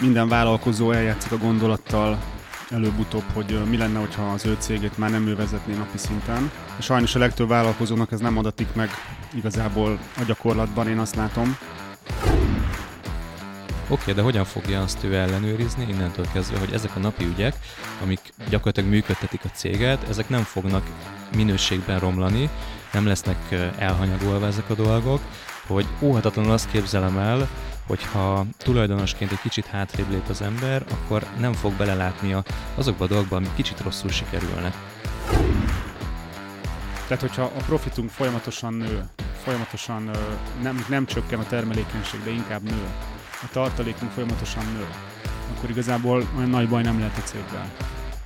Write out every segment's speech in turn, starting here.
minden vállalkozó eljátszik a gondolattal előbb-utóbb, hogy mi lenne, hogyha az ő cégét már nem ő vezetné napi szinten. Sajnos a legtöbb vállalkozónak ez nem adatik meg igazából a gyakorlatban, én azt látom. Oké, okay, de hogyan fogja azt ő ellenőrizni innentől kezdve, hogy ezek a napi ügyek, amik gyakorlatilag működtetik a céget, ezek nem fognak minőségben romlani, nem lesznek elhanyagolva ezek a dolgok, hogy óhatatlanul azt képzelem el, hogyha tulajdonosként egy kicsit hátrébb lép az ember, akkor nem fog belelátni azokba a dolgokba, amik kicsit rosszul sikerülnek. Tehát, hogyha a profitunk folyamatosan nő, folyamatosan nem, nem csökken a termelékenység, de inkább nő, a tartalékunk folyamatosan nő, akkor igazából olyan nagy baj nem lehet a céggel.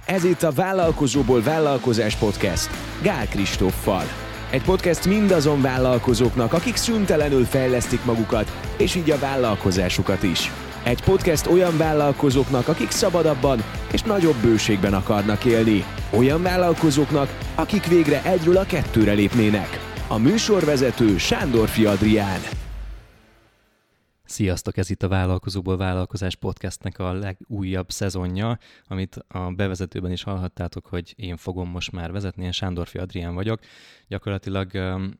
Ez itt a Vállalkozóból Vállalkozás Podcast Gál Kristóffal. Egy podcast mindazon vállalkozóknak, akik szüntelenül fejlesztik magukat, és így a vállalkozásukat is. Egy podcast olyan vállalkozóknak, akik szabadabban és nagyobb bőségben akarnak élni. Olyan vállalkozóknak, akik végre egyről a kettőre lépnének. A műsorvezető Sándor Adrián. Sziasztok, ez itt a Vállalkozóból Vállalkozás podcastnek a legújabb szezonja, amit a bevezetőben is hallhattátok, hogy én fogom most már vezetni, én Sándorfi Adrián vagyok. Gyakorlatilag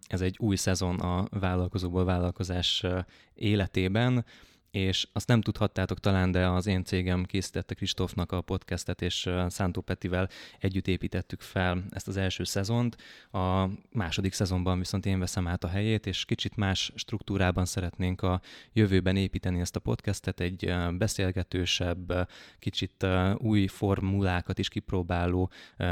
ez egy új szezon a Vállalkozóból Vállalkozás életében, és azt nem tudhattátok talán, de az én cégem készítette Kristófnak a podcastet, és Szántó Petivel együtt építettük fel ezt az első szezont. A második szezonban viszont én veszem át a helyét, és kicsit más struktúrában szeretnénk a jövőben építeni ezt a podcastet, egy beszélgetősebb, kicsit új formulákat is kipróbáló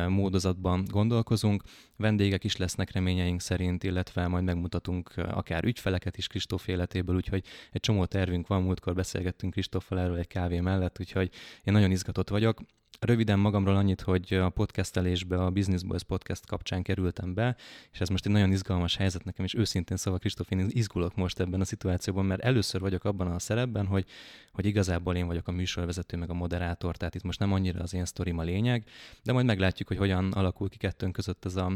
módozatban gondolkozunk. Vendégek is lesznek reményeink szerint, illetve majd megmutatunk akár ügyfeleket is Kristóf életéből, úgyhogy egy csomó tervünk van, múltkor beszélgettünk Kristoffal erről egy kávé mellett, úgyhogy én nagyon izgatott vagyok. Röviden magamról annyit, hogy a podcastelésbe, a Business Boys podcast kapcsán kerültem be, és ez most egy nagyon izgalmas helyzet nekem, és őszintén szóval Kristóf, én izgulok most ebben a szituációban, mert először vagyok abban a szerepben, hogy, hogy igazából én vagyok a műsorvezető, meg a moderátor, tehát itt most nem annyira az én sztorim a lényeg, de majd meglátjuk, hogy hogyan alakul ki kettőnk között ez a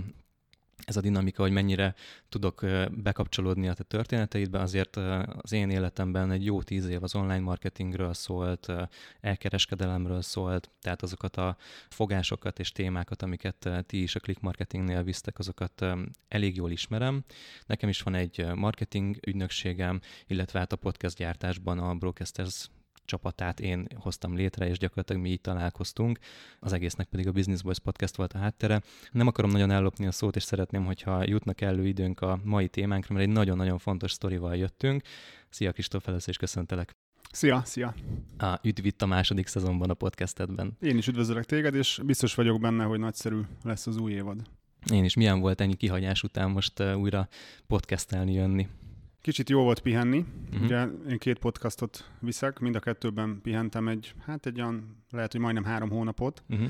ez a dinamika, hogy mennyire tudok bekapcsolódni a te történeteidbe, azért az én életemben egy jó tíz év az online marketingről szólt, elkereskedelemről szólt, tehát azokat a fogásokat és témákat, amiket ti is a click marketingnél visztek, azokat elég jól ismerem. Nekem is van egy marketing ügynökségem, illetve hát a podcast gyártásban a Brocasters csapatát én hoztam létre, és gyakorlatilag mi így találkoztunk. Az egésznek pedig a Business Boys podcast volt a háttere. Nem akarom nagyon ellopni a szót, és szeretném, hogyha jutnak elő időnk a mai témánkra, mert egy nagyon-nagyon fontos sztorival jöttünk. Szia Kristóf, először is köszöntelek. Szia, szia! A, üdv itt a második szezonban a podcastedben. Én is üdvözlök téged, és biztos vagyok benne, hogy nagyszerű lesz az új évad. Én is. Milyen volt ennyi kihagyás után most újra podcastelni, jönni? Kicsit jó volt pihenni. Uh-huh. Ugye én két podcastot viszek, mind a kettőben pihentem egy, hát egy olyan, lehet, hogy majdnem három hónapot. Uh-huh.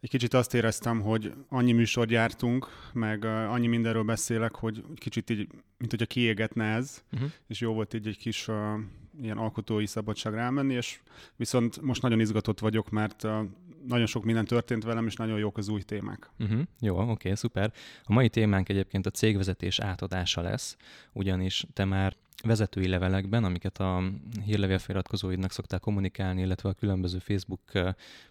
Egy kicsit azt éreztem, hogy annyi műsor gyártunk, meg uh, annyi mindenről beszélek, hogy kicsit így, mint hogyha kiégetne ez, uh-huh. és jó volt így egy kis uh, ilyen alkotói szabadság rámenni, és viszont most nagyon izgatott vagyok, mert uh, nagyon sok minden történt velem, és nagyon jók az új témák. Uh-huh. Jó, oké, okay, szuper. A mai témánk egyébként a cégvezetés átadása lesz, ugyanis te már vezetői levelekben, amiket a hírlevél feliratkozóidnak szoktál kommunikálni, illetve a különböző Facebook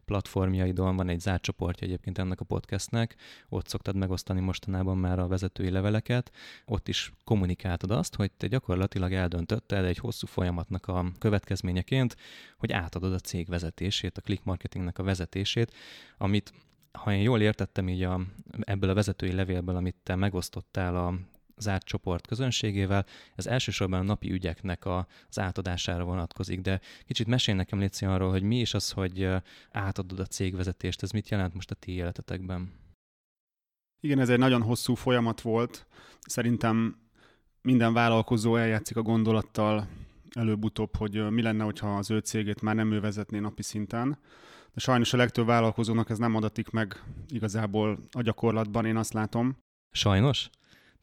platformjaidon van egy zárt csoportja egyébként ennek a podcastnek, ott szoktad megosztani mostanában már a vezetői leveleket, ott is kommunikáltad azt, hogy te gyakorlatilag eldöntötted egy hosszú folyamatnak a következményeként, hogy átadod a cég vezetését, a click marketingnek a vezetését, amit ha én jól értettem így a, ebből a vezetői levélből, amit te megosztottál a zárt csoport közönségével. Ez elsősorban a napi ügyeknek a, az átadására vonatkozik, de kicsit mesél nekem Léci arról, hogy mi is az, hogy átadod a cégvezetést, ez mit jelent most a ti életetekben? Igen, ez egy nagyon hosszú folyamat volt. Szerintem minden vállalkozó eljátszik a gondolattal előbb-utóbb, hogy mi lenne, hogyha az ő cégét már nem ő vezetné napi szinten. De sajnos a legtöbb vállalkozónak ez nem adatik meg igazából a gyakorlatban, én azt látom. Sajnos?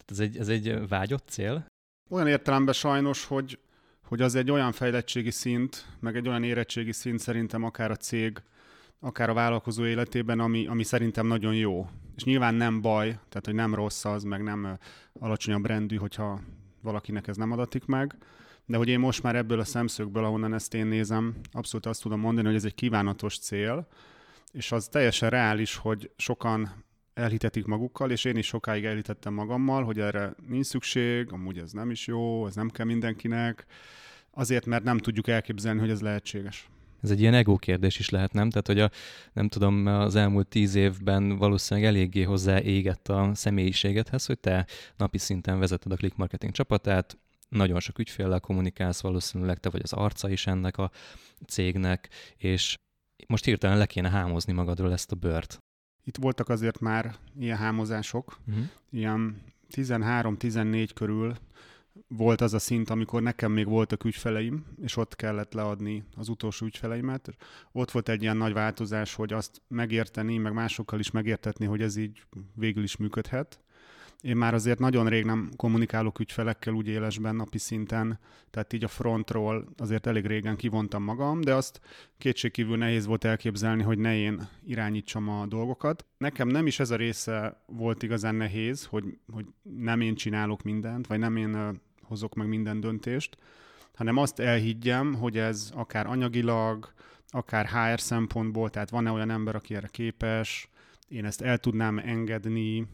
Ez egy, ez egy vágyott cél? Olyan értelemben sajnos, hogy, hogy az egy olyan fejlettségi szint, meg egy olyan érettségi szint szerintem akár a cég, akár a vállalkozó életében, ami, ami szerintem nagyon jó. És nyilván nem baj, tehát hogy nem rossz az, meg nem alacsonyabb rendű, hogyha valakinek ez nem adatik meg, de hogy én most már ebből a szemszögből, ahonnan ezt én nézem, abszolút azt tudom mondani, hogy ez egy kívánatos cél, és az teljesen reális, hogy sokan elhitetik magukkal, és én is sokáig elhitettem magammal, hogy erre nincs szükség, amúgy ez nem is jó, ez nem kell mindenkinek, azért, mert nem tudjuk elképzelni, hogy ez lehetséges. Ez egy ilyen ego kérdés is lehet, nem? Tehát, hogy a, nem tudom, az elmúlt tíz évben valószínűleg eléggé hozzá égett a személyiségedhez, hogy te napi szinten vezeted a click marketing csapatát, nagyon sok ügyféllel kommunikálsz, valószínűleg te vagy az arca is ennek a cégnek, és most hirtelen le kéne hámozni magadról ezt a bört. Itt voltak azért már ilyen hámozások, uh-huh. ilyen 13-14 körül volt az a szint, amikor nekem még voltak ügyfeleim, és ott kellett leadni az utolsó ügyfeleimet. Ott volt egy ilyen nagy változás, hogy azt megérteni, meg másokkal is megértetni, hogy ez így végül is működhet. Én már azért nagyon rég nem kommunikálok ügyfelekkel úgy élesben napi szinten, tehát így a frontról azért elég régen kivontam magam, de azt kétségkívül nehéz volt elképzelni, hogy ne én irányítsam a dolgokat. Nekem nem is ez a része volt igazán nehéz, hogy, hogy nem én csinálok mindent, vagy nem én hozok meg minden döntést, hanem azt elhiggyem, hogy ez akár anyagilag, akár HR szempontból, tehát van-e olyan ember, aki erre képes, én ezt el tudnám engedni,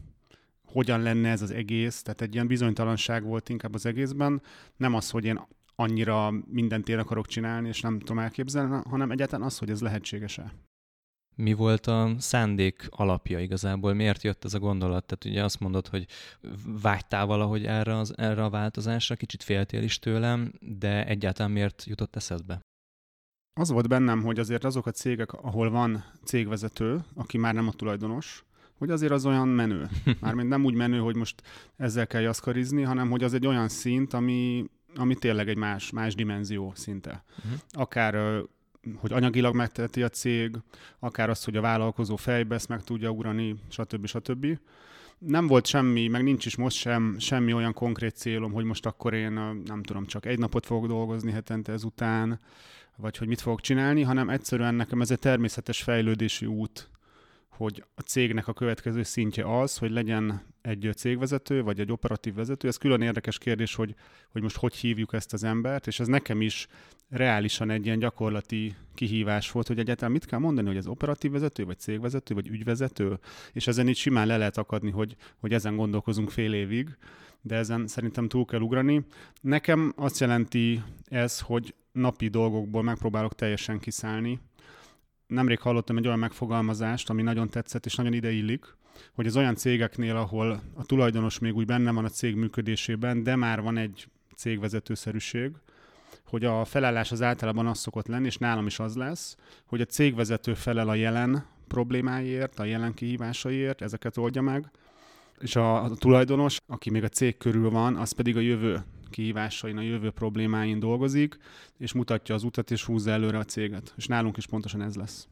hogyan lenne ez az egész, tehát egy ilyen bizonytalanság volt inkább az egészben, nem az, hogy én annyira mindent én akarok csinálni, és nem tudom elképzelni, hanem egyáltalán az, hogy ez lehetséges-e. Mi volt a szándék alapja igazából? Miért jött ez a gondolat? Tehát ugye azt mondod, hogy vágytál valahogy erre, az, erre a változásra, kicsit féltél is tőlem, de egyáltalán miért jutott eszedbe? Az volt bennem, hogy azért azok a cégek, ahol van cégvezető, aki már nem a tulajdonos, hogy azért az olyan menő. Mármint nem úgy menő, hogy most ezzel kell jaszkarizni, hanem hogy az egy olyan szint, ami, ami tényleg egy más, más dimenzió szinte. Uh-huh. Akár hogy anyagilag megteheti a cég, akár az, hogy a vállalkozó fejbe ezt meg tudja ugrani, stb. stb. Nem volt semmi, meg nincs is most sem semmi olyan konkrét célom, hogy most akkor én nem tudom, csak egy napot fogok dolgozni hetente ezután, vagy hogy mit fogok csinálni, hanem egyszerűen nekem ez egy természetes fejlődési út hogy a cégnek a következő szintje az, hogy legyen egy cégvezető, vagy egy operatív vezető. Ez külön érdekes kérdés, hogy, hogy most hogy hívjuk ezt az embert, és ez nekem is reálisan egy ilyen gyakorlati kihívás volt, hogy egyáltalán mit kell mondani, hogy ez operatív vezető, vagy cégvezető, vagy ügyvezető, és ezen így simán le lehet akadni, hogy, hogy ezen gondolkozunk fél évig, de ezen szerintem túl kell ugrani. Nekem azt jelenti ez, hogy napi dolgokból megpróbálok teljesen kiszállni, nemrég hallottam egy olyan megfogalmazást, ami nagyon tetszett és nagyon ideillik, hogy az olyan cégeknél, ahol a tulajdonos még úgy benne van a cég működésében, de már van egy cégvezetőszerűség, hogy a felállás az általában az szokott lenni, és nálam is az lesz, hogy a cégvezető felel a jelen problémáiért, a jelen kihívásaiért, ezeket oldja meg, és a, a tulajdonos, aki még a cég körül van, az pedig a jövő kihívásain, a jövő problémáin dolgozik, és mutatja az utat, és húzza előre a céget. És nálunk is pontosan ez lesz.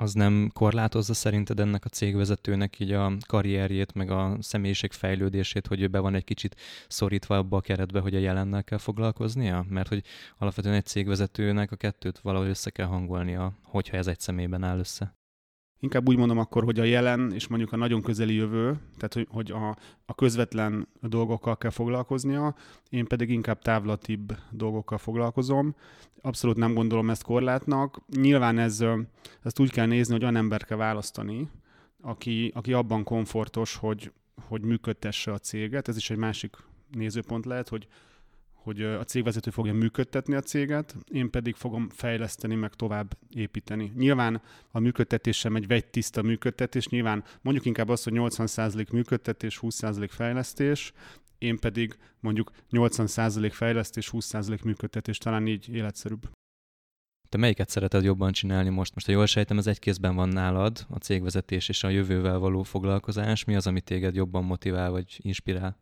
Az nem korlátozza szerinted ennek a cégvezetőnek így a karrierjét, meg a személyiség fejlődését, hogy ő be van egy kicsit szorítva abba a keretbe, hogy a jelennel kell foglalkoznia? Mert hogy alapvetően egy cégvezetőnek a kettőt valahogy össze kell hangolnia, hogyha ez egy személyben áll össze. Inkább úgy mondom akkor, hogy a jelen és mondjuk a nagyon közeli jövő, tehát hogy, hogy a, a közvetlen dolgokkal kell foglalkoznia, én pedig inkább távlatibb dolgokkal foglalkozom. Abszolút nem gondolom ezt korlátnak. Nyilván ez, ezt úgy kell nézni, hogy olyan ember kell választani, aki, aki abban komfortos, hogy, hogy működtesse a céget. Ez is egy másik nézőpont lehet, hogy hogy a cégvezető fogja működtetni a céget, én pedig fogom fejleszteni, meg tovább építeni. Nyilván a működtetés sem egy vegy tiszta működtetés, nyilván mondjuk inkább azt, hogy 80% működtetés, 20% fejlesztés, én pedig mondjuk 80% fejlesztés, 20% működtetés, talán így életszerűbb. Te melyiket szereted jobban csinálni most? Most, ha jól sejtem, ez egy kézben van nálad, a cégvezetés és a jövővel való foglalkozás. Mi az, ami téged jobban motivál vagy inspirál?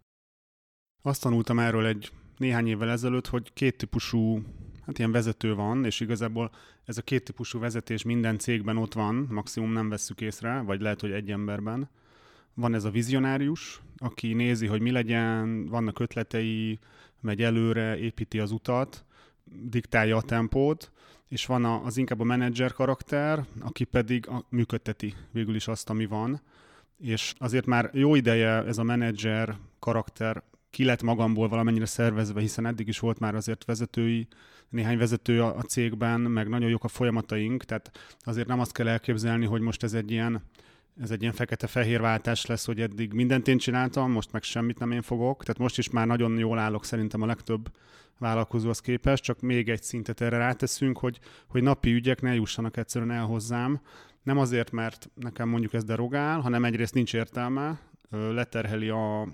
Azt tanultam erről egy néhány évvel ezelőtt, hogy két típusú hát ilyen vezető van, és igazából ez a két típusú vezetés minden cégben ott van, maximum nem vesszük észre, vagy lehet, hogy egy emberben. Van ez a vizionárius, aki nézi, hogy mi legyen, vannak ötletei, megy előre, építi az utat, diktálja a tempót, és van az inkább a menedzser karakter, aki pedig a, működteti végül is azt, ami van. És azért már jó ideje ez a menedzser karakter ki lett magamból valamennyire szervezve, hiszen eddig is volt már azért vezetői, néhány vezető a, a cégben, meg nagyon jók a folyamataink, tehát azért nem azt kell elképzelni, hogy most ez egy ilyen ez egy ilyen fekete-fehér váltás lesz, hogy eddig mindent én csináltam, most meg semmit nem én fogok. Tehát most is már nagyon jól állok szerintem a legtöbb vállalkozóhoz képest, csak még egy szintet erre ráteszünk, hogy, hogy napi ügyek ne jussanak egyszerűen el hozzám. Nem azért, mert nekem mondjuk ez derogál, hanem egyrészt nincs értelme, leterheli a,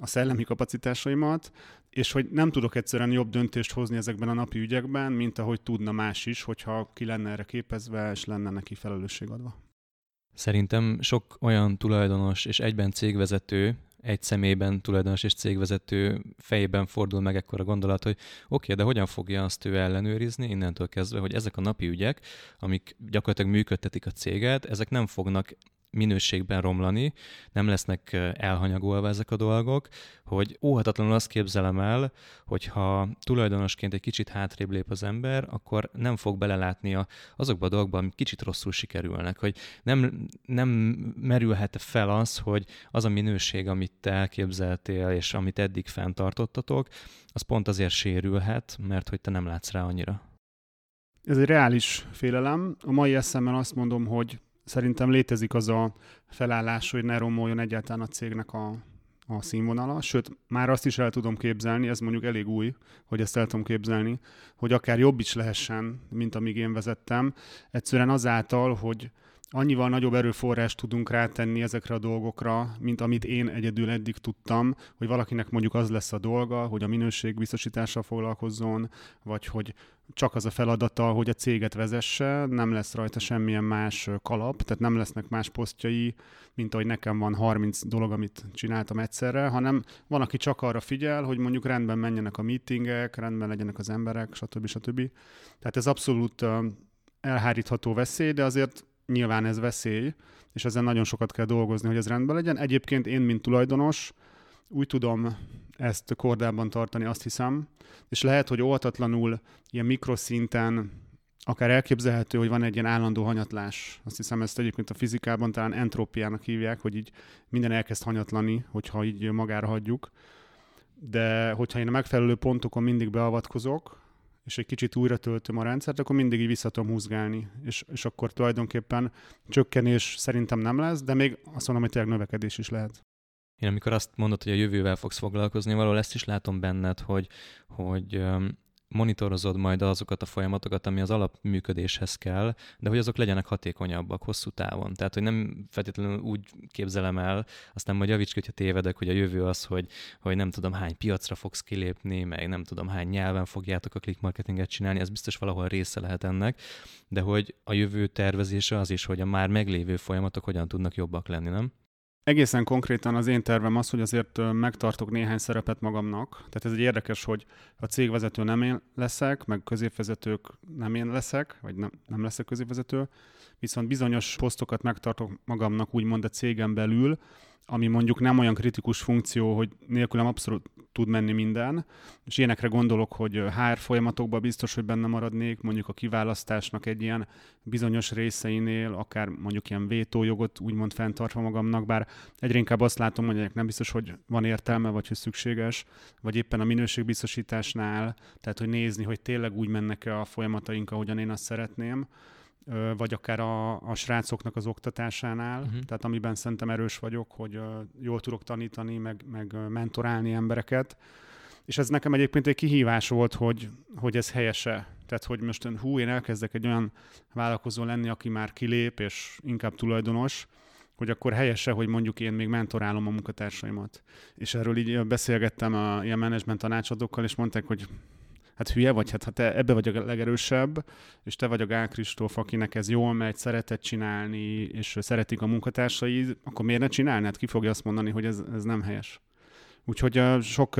a szellemi kapacitásaimat, és hogy nem tudok egyszerűen jobb döntést hozni ezekben a napi ügyekben, mint ahogy tudna más is, hogyha ki lenne erre képezve, és lenne neki felelősség adva. Szerintem sok olyan tulajdonos és egyben cégvezető, egy személyben tulajdonos és cégvezető fejében fordul meg ekkor a gondolat, hogy oké, de hogyan fogja azt ő ellenőrizni innentől kezdve, hogy ezek a napi ügyek, amik gyakorlatilag működtetik a céget, ezek nem fognak minőségben romlani, nem lesznek elhanyagolva ezek a dolgok, hogy óhatatlanul azt képzelem el, hogyha tulajdonosként egy kicsit hátrébb lép az ember, akkor nem fog belelátni azokba a dolgokba, amik kicsit rosszul sikerülnek, hogy nem, nem merülhet fel az, hogy az a minőség, amit te elképzeltél, és amit eddig fenntartottatok, az pont azért sérülhet, mert hogy te nem látsz rá annyira. Ez egy reális félelem. A mai eszemmel azt mondom, hogy szerintem létezik az a felállás, hogy ne romoljon egyáltalán a cégnek a, a színvonala, sőt, már azt is el tudom képzelni, ez mondjuk elég új, hogy ezt el tudom képzelni, hogy akár jobb is lehessen, mint amíg én vezettem, egyszerűen azáltal, hogy annyival nagyobb erőforrást tudunk rátenni ezekre a dolgokra, mint amit én egyedül eddig tudtam, hogy valakinek mondjuk az lesz a dolga, hogy a minőség biztosítással foglalkozzon, vagy hogy csak az a feladata, hogy a céget vezesse, nem lesz rajta semmilyen más kalap, tehát nem lesznek más posztjai, mint ahogy nekem van 30 dolog, amit csináltam egyszerre, hanem van, aki csak arra figyel, hogy mondjuk rendben menjenek a meetingek, rendben legyenek az emberek, stb. stb. Tehát ez abszolút elhárítható veszély, de azért nyilván ez veszély, és ezen nagyon sokat kell dolgozni, hogy ez rendben legyen. Egyébként én, mint tulajdonos, úgy tudom ezt kordában tartani, azt hiszem, és lehet, hogy oltatlanul ilyen mikroszinten akár elképzelhető, hogy van egy ilyen állandó hanyatlás. Azt hiszem, ezt egyébként a fizikában talán entrópiának hívják, hogy így minden elkezd hanyatlani, hogyha így magára hagyjuk. De hogyha én a megfelelő pontokon mindig beavatkozok, és egy kicsit újra töltöm a rendszert, akkor mindig így vissza húzgálni, és, és akkor tulajdonképpen csökkenés szerintem nem lesz, de még azt mondom, hogy tényleg növekedés is lehet. Én amikor azt mondod, hogy a jövővel fogsz foglalkozni, valahol ezt is látom benned, hogy, hogy monitorozod majd azokat a folyamatokat, ami az alapműködéshez kell, de hogy azok legyenek hatékonyabbak hosszú távon. Tehát, hogy nem feltétlenül úgy képzelem el, aztán majd javíts, hogyha tévedek, hogy a jövő az, hogy, hogy nem tudom hány piacra fogsz kilépni, meg nem tudom hány nyelven fogjátok a click marketinget csinálni, ez biztos valahol része lehet ennek, de hogy a jövő tervezése az is, hogy a már meglévő folyamatok hogyan tudnak jobbak lenni, nem? Egészen konkrétan az én tervem az, hogy azért megtartok néhány szerepet magamnak. Tehát ez egy érdekes, hogy a cégvezető nem én leszek, meg középvezetők nem én leszek, vagy nem, nem leszek középvezető, viszont bizonyos posztokat megtartok magamnak úgymond a cégen belül, ami mondjuk nem olyan kritikus funkció, hogy nélkülem abszolút tud menni minden, és ilyenekre gondolok, hogy HR folyamatokban biztos, hogy benne maradnék, mondjuk a kiválasztásnak egy ilyen bizonyos részeinél, akár mondjuk ilyen vétójogot úgymond fenntartva magamnak, bár egyre inkább azt látom, hogy nem biztos, hogy van értelme, vagy hogy szükséges, vagy éppen a minőségbiztosításnál, tehát hogy nézni, hogy tényleg úgy mennek-e a folyamataink, ahogyan én azt szeretném, vagy akár a, a srácoknak az oktatásánál, uh-huh. tehát amiben szerintem erős vagyok, hogy jól tudok tanítani, meg, meg mentorálni embereket. És ez nekem egyébként egy kihívás volt, hogy, hogy ez helyese. Tehát, hogy most hú, én elkezdek egy olyan vállalkozó lenni, aki már kilép, és inkább tulajdonos, hogy akkor helyese, hogy mondjuk én még mentorálom a munkatársaimat. És erről így beszélgettem a ilyen menedzsment tanácsadókkal, és mondták, hogy hát hülye vagy, hát ha te ebbe vagy a legerősebb, és te vagy a Gál Kristóf, akinek ez jól megy, szeretett csinálni, és szeretik a munkatársai, akkor miért ne csinálnád? Hát ki fogja azt mondani, hogy ez, ez nem helyes? Úgyhogy sok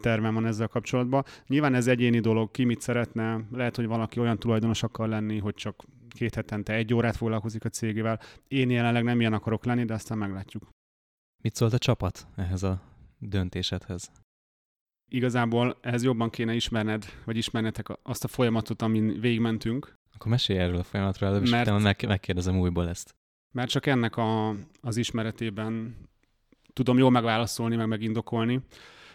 tervem van ezzel kapcsolatban. Nyilván ez egyéni dolog, ki mit szeretne. Lehet, hogy valaki olyan tulajdonos akar lenni, hogy csak két hetente egy órát foglalkozik a cégével. Én jelenleg nem ilyen akarok lenni, de aztán meglátjuk. Mit szólt a csapat ehhez a döntésedhez? Igazából ehhez jobban kéne ismerned, vagy ismernetek azt a folyamatot, amin végigmentünk. Akkor mesélj erről a folyamatról előbb, mert, és meg, megkérdezem újból ezt. Mert csak ennek a, az ismeretében tudom jól megválaszolni, meg megindokolni.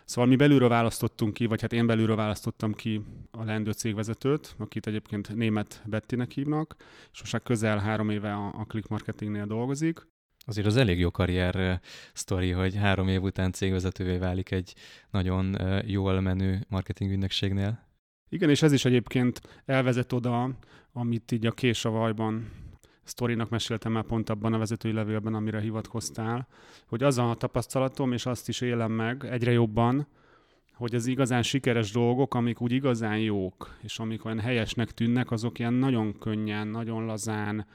Szóval mi belülről választottunk ki, vagy hát én belülről választottam ki a leendő cégvezetőt, akit egyébként német Bettinek hívnak, és most már közel három éve a, a Click Marketingnél dolgozik. Azért az elég jó karrier sztori, hogy három év után cégvezetővé válik egy nagyon jól menő marketing ügynökségnél. Igen, és ez is egyébként elvezet oda, amit így a késavajban sztorinak meséltem már pont abban a vezetői levélben, amire hivatkoztál, hogy az a tapasztalatom, és azt is élem meg egyre jobban, hogy az igazán sikeres dolgok, amik úgy igazán jók, és amik olyan helyesnek tűnnek, azok ilyen nagyon könnyen, nagyon lazán,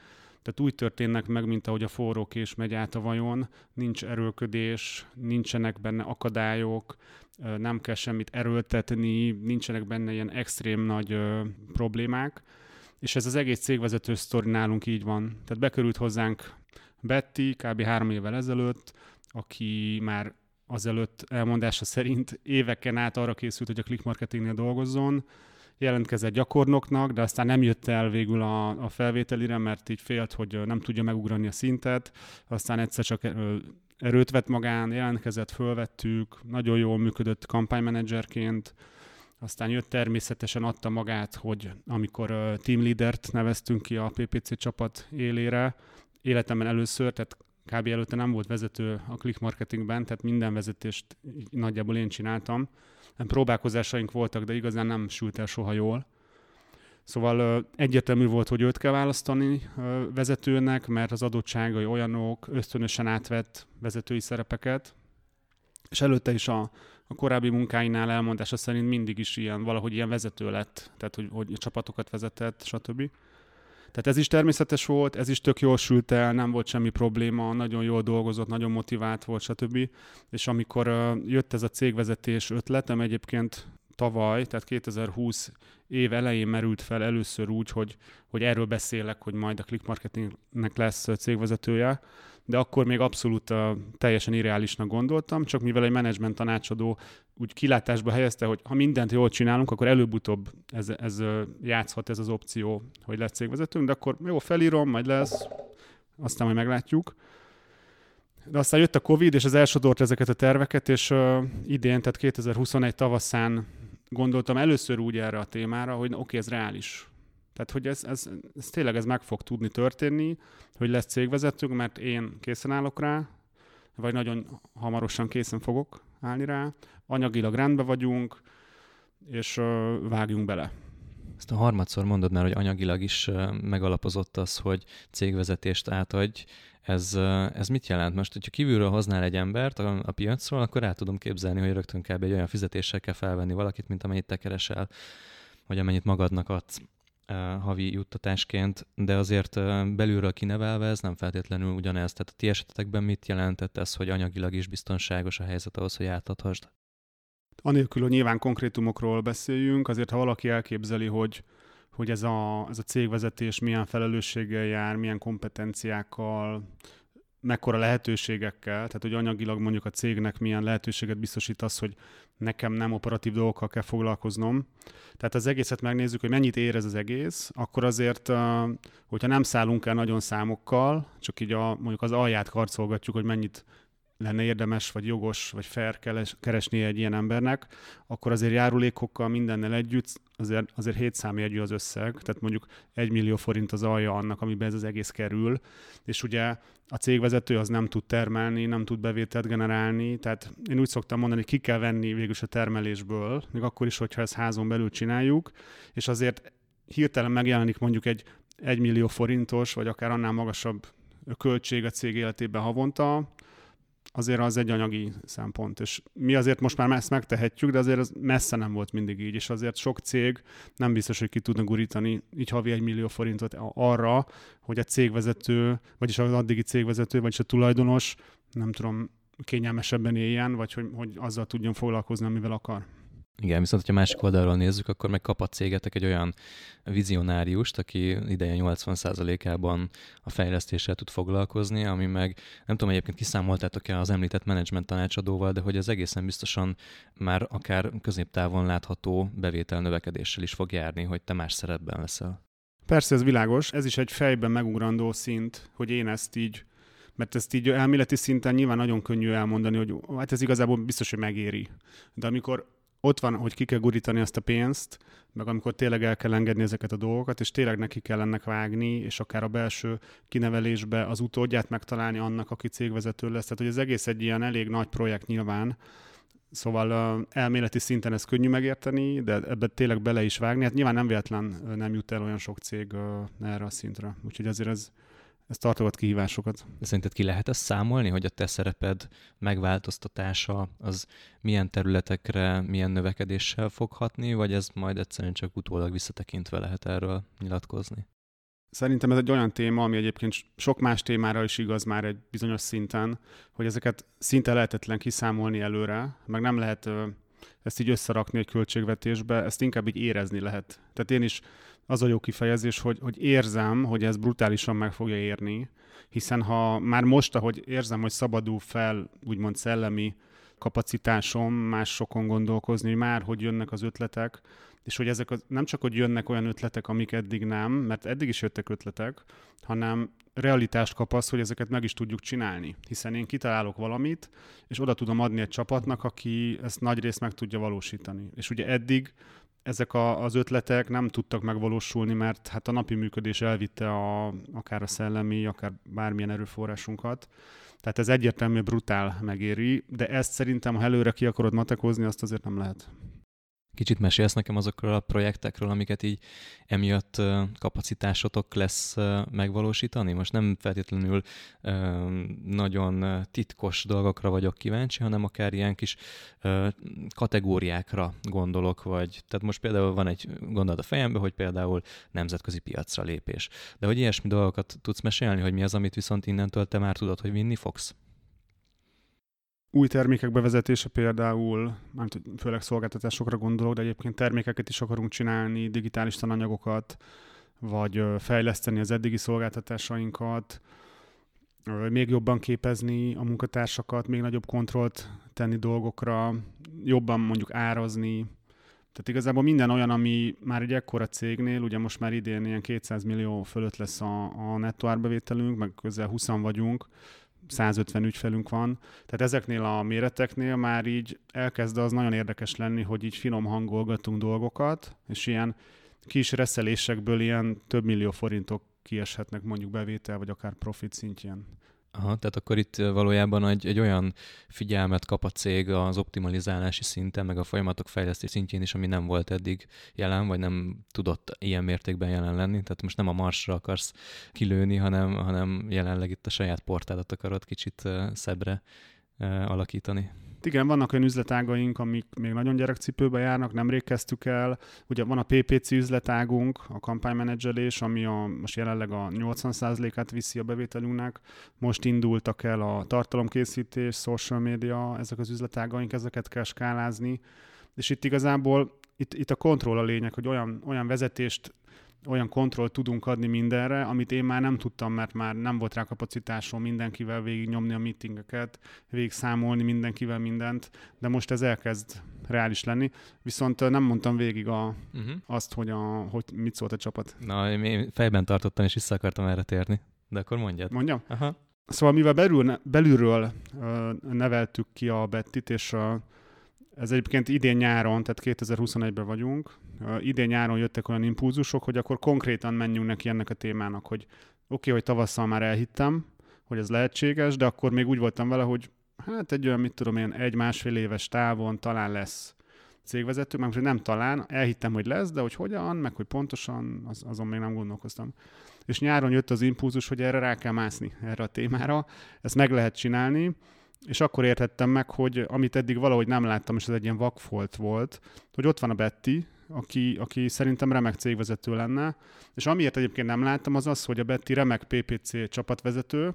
tehát úgy történnek meg, mint ahogy a forró kés megy át a vajon, nincs erőködés, nincsenek benne akadályok, nem kell semmit erőltetni, nincsenek benne ilyen extrém nagy problémák, és ez az egész cégvezető sztori nálunk így van. Tehát bekerült hozzánk Betty kb. három évvel ezelőtt, aki már azelőtt elmondása szerint éveken át arra készült, hogy a click marketingnél dolgozzon, jelentkezett gyakornoknak, de aztán nem jött el végül a, a felvételire, mert így félt, hogy nem tudja megugrani a szintet, aztán egyszer csak erőt vett magán, jelentkezett, fölvettük, nagyon jól működött kampánymenedzserként, aztán jött természetesen, adta magát, hogy amikor team leadert neveztünk ki a PPC csapat élére, életemben először, tehát kb. előtte nem volt vezető a click marketingben, tehát minden vezetést nagyjából én csináltam. Nem próbálkozásaink voltak, de igazán nem sült el soha jól. Szóval egyértelmű volt, hogy őt kell választani vezetőnek, mert az adottságai olyanok, ösztönösen átvett vezetői szerepeket, és előtte is a a korábbi munkáinál elmondása szerint mindig is ilyen, valahogy ilyen vezető lett, tehát hogy, hogy csapatokat vezetett, stb. Tehát ez is természetes volt, ez is tök jól sült el, nem volt semmi probléma, nagyon jól dolgozott, nagyon motivált volt, stb. És amikor jött ez a cégvezetés ötletem, egyébként tavaly, tehát 2020 év elején merült fel először úgy, hogy, hogy erről beszélek, hogy majd a click marketingnek lesz cégvezetője, de akkor még abszolút uh, teljesen irreálisnak gondoltam, csak mivel egy menedzsment tanácsadó úgy kilátásba helyezte, hogy ha mindent jól csinálunk, akkor előbb-utóbb ez, ez játszhat ez az opció, hogy lesz cégvezetőnk, de akkor jó, felírom, majd lesz, aztán majd meglátjuk. De aztán jött a Covid, és az elsodort ezeket a terveket, és uh, idén, tehát 2021 tavaszán gondoltam először úgy erre a témára, hogy oké, okay, ez reális. Tehát, hogy ez, ez, ez tényleg ez meg fog tudni történni, hogy lesz cégvezetőnk, mert én készen állok rá, vagy nagyon hamarosan készen fogok állni rá, anyagilag rendben vagyunk, és uh, vágjunk bele. Ezt a harmadszor mondod már, hogy anyagilag is megalapozott az, hogy cégvezetést átadj. Ez, ez mit jelent? Most, hogyha kívülről hoznál egy embert a, a piacról, akkor át tudom képzelni, hogy rögtön kb. egy olyan fizetéssel kell felvenni valakit, mint amennyit te keresel, vagy amennyit magadnak adsz havi juttatásként, de azért belülről kinevelve ez nem feltétlenül ugyanez. Tehát a ti esetetekben mit jelentett ez, hogy anyagilag is biztonságos a helyzet ahhoz, hogy átadhasd? Anélkül, hogy nyilván konkrétumokról beszéljünk, azért ha valaki elképzeli, hogy, hogy ez, a, ez a cégvezetés milyen felelősséggel jár, milyen kompetenciákkal, mekkora lehetőségekkel, tehát hogy anyagilag mondjuk a cégnek milyen lehetőséget biztosít az, hogy nekem nem operatív dolgokkal kell foglalkoznom. Tehát az egészet megnézzük, hogy mennyit ér ez az egész, akkor azért, hogyha nem szállunk el nagyon számokkal, csak így a, mondjuk az alját karcolgatjuk, hogy mennyit lenne érdemes, vagy jogos, vagy fair keresni egy ilyen embernek, akkor azért járulékokkal mindennel együtt azért, azért 7 számjegyű az összeg, tehát mondjuk 1 millió forint az alja annak, amiben ez az egész kerül, és ugye a cégvezető az nem tud termelni, nem tud bevételt generálni, tehát én úgy szoktam mondani, hogy ki kell venni végül a termelésből, még akkor is, hogyha ezt házon belül csináljuk, és azért hirtelen megjelenik mondjuk egy 1 millió forintos, vagy akár annál magasabb költség a cég életében havonta, azért az egy anyagi szempont, és mi azért most már ezt megtehetjük, de azért ez messze nem volt mindig így, és azért sok cég nem biztos, hogy ki tudna gurítani így havi egy millió forintot arra, hogy a cégvezető, vagyis az addigi cégvezető, vagyis a tulajdonos, nem tudom, kényelmesebben éljen, vagy hogy, hogy azzal tudjon foglalkozni, amivel akar. Igen, viszont ha másik oldalról nézzük, akkor meg kap a cégetek egy olyan vizionáriust, aki ideje 80%-ában a fejlesztéssel tud foglalkozni, ami meg nem tudom, egyébként kiszámoltátok-e az említett menedzsment tanácsadóval, de hogy ez egészen biztosan már akár középtávon látható bevétel növekedéssel is fog járni, hogy te más szerepben leszel. Persze, ez világos. Ez is egy fejben megugrandó szint, hogy én ezt így Mert ezt így elméleti szinten nyilván nagyon könnyű elmondani, hogy hát ez igazából biztos, hogy megéri. De amikor ott van, hogy ki kell gurítani azt a pénzt, meg amikor tényleg el kell engedni ezeket a dolgokat, és tényleg neki kell ennek vágni, és akár a belső kinevelésbe az utódját megtalálni annak, aki cégvezető lesz. Tehát, hogy ez egész egy ilyen elég nagy projekt nyilván, Szóval elméleti szinten ez könnyű megérteni, de ebbe tényleg bele is vágni. Hát nyilván nem véletlen nem jut el olyan sok cég erre a szintre. Úgyhogy azért ez, ez tartogat kihívásokat. De szerinted ki lehet ezt számolni, hogy a te szereped megváltoztatása az milyen területekre, milyen növekedéssel fog hatni, vagy ez majd egyszerűen csak utólag visszatekintve lehet erről nyilatkozni? Szerintem ez egy olyan téma, ami egyébként sok más témára is igaz már egy bizonyos szinten, hogy ezeket szinte lehetetlen kiszámolni előre, meg nem lehet ezt így összerakni egy költségvetésbe, ezt inkább így érezni lehet. Tehát én is az a jó kifejezés, hogy, hogy érzem, hogy ez brutálisan meg fogja érni, hiszen ha már most, ahogy érzem, hogy szabadul fel, úgymond szellemi kapacitásom másokon gondolkozni, hogy már hogy jönnek az ötletek, és hogy ezek az, nem csak, hogy jönnek olyan ötletek, amik eddig nem, mert eddig is jöttek ötletek, hanem realitást kap az, hogy ezeket meg is tudjuk csinálni. Hiszen én kitalálok valamit, és oda tudom adni egy csapatnak, aki ezt nagy részt meg tudja valósítani. És ugye eddig ezek a, az ötletek nem tudtak megvalósulni, mert hát a napi működés elvitte a, akár a szellemi, akár bármilyen erőforrásunkat. Tehát ez egyértelmű brutál megéri, de ezt szerintem, ha előre ki akarod matekozni, azt azért nem lehet. Kicsit mesélsz nekem azokról a projektekről, amiket így emiatt kapacitásotok lesz megvalósítani? Most nem feltétlenül nagyon titkos dolgokra vagyok kíváncsi, hanem akár ilyen kis kategóriákra gondolok, vagy tehát most például van egy gondolat a fejembe, hogy például nemzetközi piacra lépés. De hogy ilyesmi dolgokat tudsz mesélni, hogy mi az, amit viszont innentől te már tudod, hogy vinni fogsz? Új termékek bevezetése például, nem főleg szolgáltatásokra gondolok, de egyébként termékeket is akarunk csinálni, digitális tananyagokat, vagy fejleszteni az eddigi szolgáltatásainkat, még jobban képezni a munkatársakat, még nagyobb kontrollt tenni dolgokra, jobban mondjuk árazni. Tehát igazából minden olyan, ami már egy ekkora cégnél, ugye most már idén ilyen 200 millió fölött lesz a, a nettó árbevételünk, meg közel 20 vagyunk, 150 ügyfelünk van. Tehát ezeknél a méreteknél már így elkezd az nagyon érdekes lenni, hogy így finom hangolgatunk dolgokat, és ilyen kis reszelésekből ilyen több millió forintok kieshetnek mondjuk bevétel, vagy akár profit szintjén. Aha, tehát akkor itt valójában egy, egy olyan figyelmet kap a cég az optimalizálási szinten, meg a folyamatok fejlesztés szintjén is, ami nem volt eddig jelen, vagy nem tudott ilyen mértékben jelen lenni. Tehát most nem a marsra akarsz kilőni, hanem, hanem jelenleg itt a saját portádat akarod kicsit szebbre alakítani. Igen, vannak olyan üzletágaink, amik még nagyon gyerekcipőbe járnak, nemrég kezdtük el. Ugye van a PPC üzletágunk, a kampánymenedzselés, ami a, most jelenleg a 80%-át viszi a bevételünknek. Most indultak el a tartalomkészítés, social media, ezek az üzletágaink, ezeket kell skálázni. És itt igazából itt, itt a kontroll a lényeg, hogy olyan, olyan vezetést olyan kontroll tudunk adni mindenre, amit én már nem tudtam, mert már nem volt rá kapacitásom mindenkivel végig nyomni a meetingeket, végig számolni mindenkivel mindent, de most ez elkezd reális lenni. Viszont nem mondtam végig a, uh-huh. azt, hogy, a, hogy mit szólt a csapat. Na, én fejben tartottam, és vissza akartam erre térni. De akkor mondjad. Mondjam? Aha. Szóval mivel belül, belülről uh, neveltük ki a Bettit, és uh, ez egyébként idén nyáron, tehát 2021-ben vagyunk, idén nyáron jöttek olyan impulzusok, hogy akkor konkrétan menjünk neki ennek a témának, hogy oké, okay, hogy tavasszal már elhittem, hogy ez lehetséges, de akkor még úgy voltam vele, hogy hát egy olyan, mit tudom én, egy-másfél éves távon talán lesz cégvezető, mert nem talán, elhittem, hogy lesz, de hogy hogyan, meg hogy pontosan, az, azon még nem gondolkoztam. És nyáron jött az impulzus, hogy erre rá kell mászni, erre a témára, ezt meg lehet csinálni, és akkor értettem meg, hogy amit eddig valahogy nem láttam, és ez egy ilyen vakfolt volt, hogy ott van a Betty, aki, aki szerintem remek cégvezető lenne, és amiért egyébként nem láttam, az az, hogy a Betty remek PPC csapatvezető,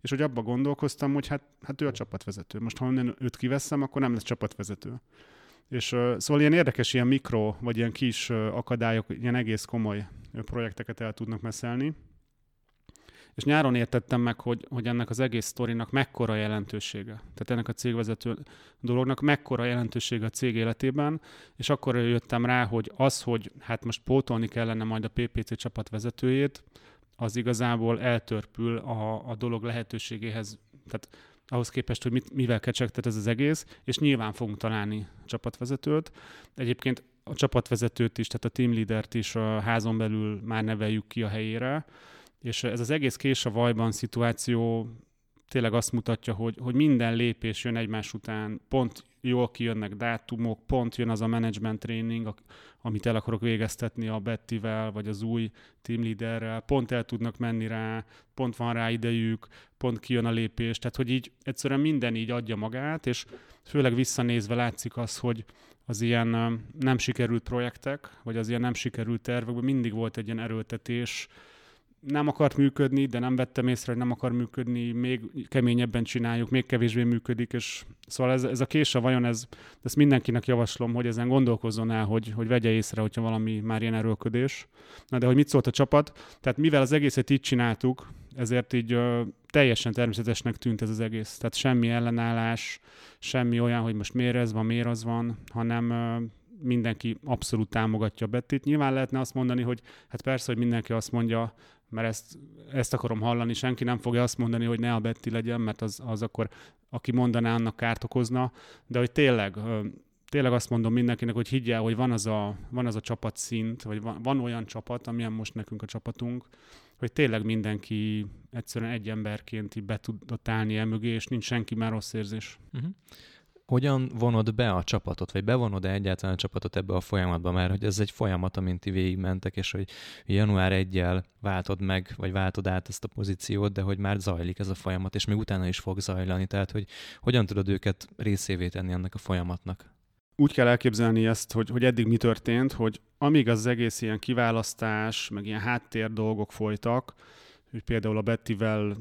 és hogy abba gondolkoztam, hogy hát, hát ő a csapatvezető. Most ha onnan őt kiveszem, akkor nem lesz csapatvezető. És szóval ilyen érdekes, ilyen mikro, vagy ilyen kis akadályok, ilyen egész komoly projekteket el tudnak meszelni. És nyáron értettem meg, hogy, hogy ennek az egész sztorinak mekkora jelentősége. Tehát ennek a cégvezető dolognak mekkora jelentősége a cég életében, és akkor jöttem rá, hogy az, hogy hát most pótolni kellene majd a PPC csapat vezetőjét, az igazából eltörpül a, a dolog lehetőségéhez, tehát ahhoz képest, hogy mit, mivel kecsegtet ez az egész, és nyilván fogunk találni csapatvezetőt. Egyébként a csapatvezetőt is, tehát a team leadert is a házon belül már neveljük ki a helyére, és ez az egész kés a vajban szituáció tényleg azt mutatja, hogy, hogy minden lépés jön egymás után, pont jól kijönnek dátumok, pont jön az a management training, amit el akarok végeztetni a Bettivel, vagy az új team leaderrel, pont el tudnak menni rá, pont van rá idejük, pont kijön a lépés, tehát hogy így egyszerűen minden így adja magát, és főleg visszanézve látszik az, hogy az ilyen nem sikerült projektek, vagy az ilyen nem sikerült tervekben mindig volt egy ilyen erőltetés, nem akart működni, de nem vettem észre, hogy nem akar működni, még keményebben csináljuk, még kevésbé működik, és szóval ez, ez a késa vajon, ez, ezt mindenkinek javaslom, hogy ezen gondolkozzon el, hogy, hogy vegye észre, hogyha valami már ilyen erőlködés. Na de hogy mit szólt a csapat? Tehát mivel az egészet így csináltuk, ezért így ö, teljesen természetesnek tűnt ez az egész. Tehát semmi ellenállás, semmi olyan, hogy most miért ez van, miért az van, hanem ö, mindenki abszolút támogatja Bettit. Nyilván lehetne azt mondani, hogy hát persze, hogy mindenki azt mondja, mert ezt, ezt akarom hallani, senki nem fogja azt mondani, hogy ne a Betty legyen, mert az, az akkor, aki mondaná, annak kárt okozna, de hogy tényleg, tényleg azt mondom mindenkinek, hogy higgyel, hogy van az a, van az a csapatszint, vagy van, van olyan csapat, amilyen most nekünk a csapatunk, hogy tényleg mindenki egyszerűen egy emberként be tudott állni el mögé, és nincs senki már rossz érzés. Uh-huh hogyan vonod be a csapatot, vagy bevonod-e egyáltalán a csapatot ebbe a folyamatba, mert hogy ez egy folyamat, amint ti végigmentek, és hogy január 1 váltod meg, vagy váltod át ezt a pozíciót, de hogy már zajlik ez a folyamat, és még utána is fog zajlani, tehát hogy hogyan tudod őket részévé tenni ennek a folyamatnak? Úgy kell elképzelni ezt, hogy, hogy eddig mi történt, hogy amíg az egész ilyen kiválasztás, meg ilyen háttér dolgok folytak, hogy például a Bettivel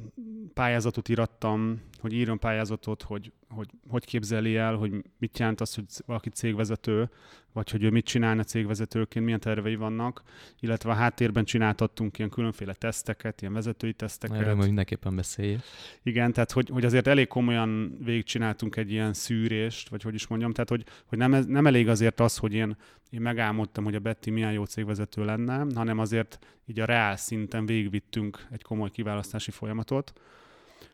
pályázatot írattam, hogy írjon pályázatot, hogy hogy hogy képzeli el, hogy mit jelent az, hogy valaki cégvezető, vagy hogy ő mit csinálna cégvezetőként, milyen tervei vannak, illetve a háttérben csináltattunk ilyen különféle teszteket, ilyen vezetői teszteket. Erről mindenképpen beszélj. Igen, tehát hogy, hogy azért elég komolyan végigcsináltunk egy ilyen szűrést, vagy hogy is mondjam, tehát hogy, hogy nem, nem elég azért az, hogy én, én megálmodtam, hogy a Betty milyen jó cégvezető lenne, hanem azért így a reál szinten végigvittünk egy komoly kiválasztási folyamatot.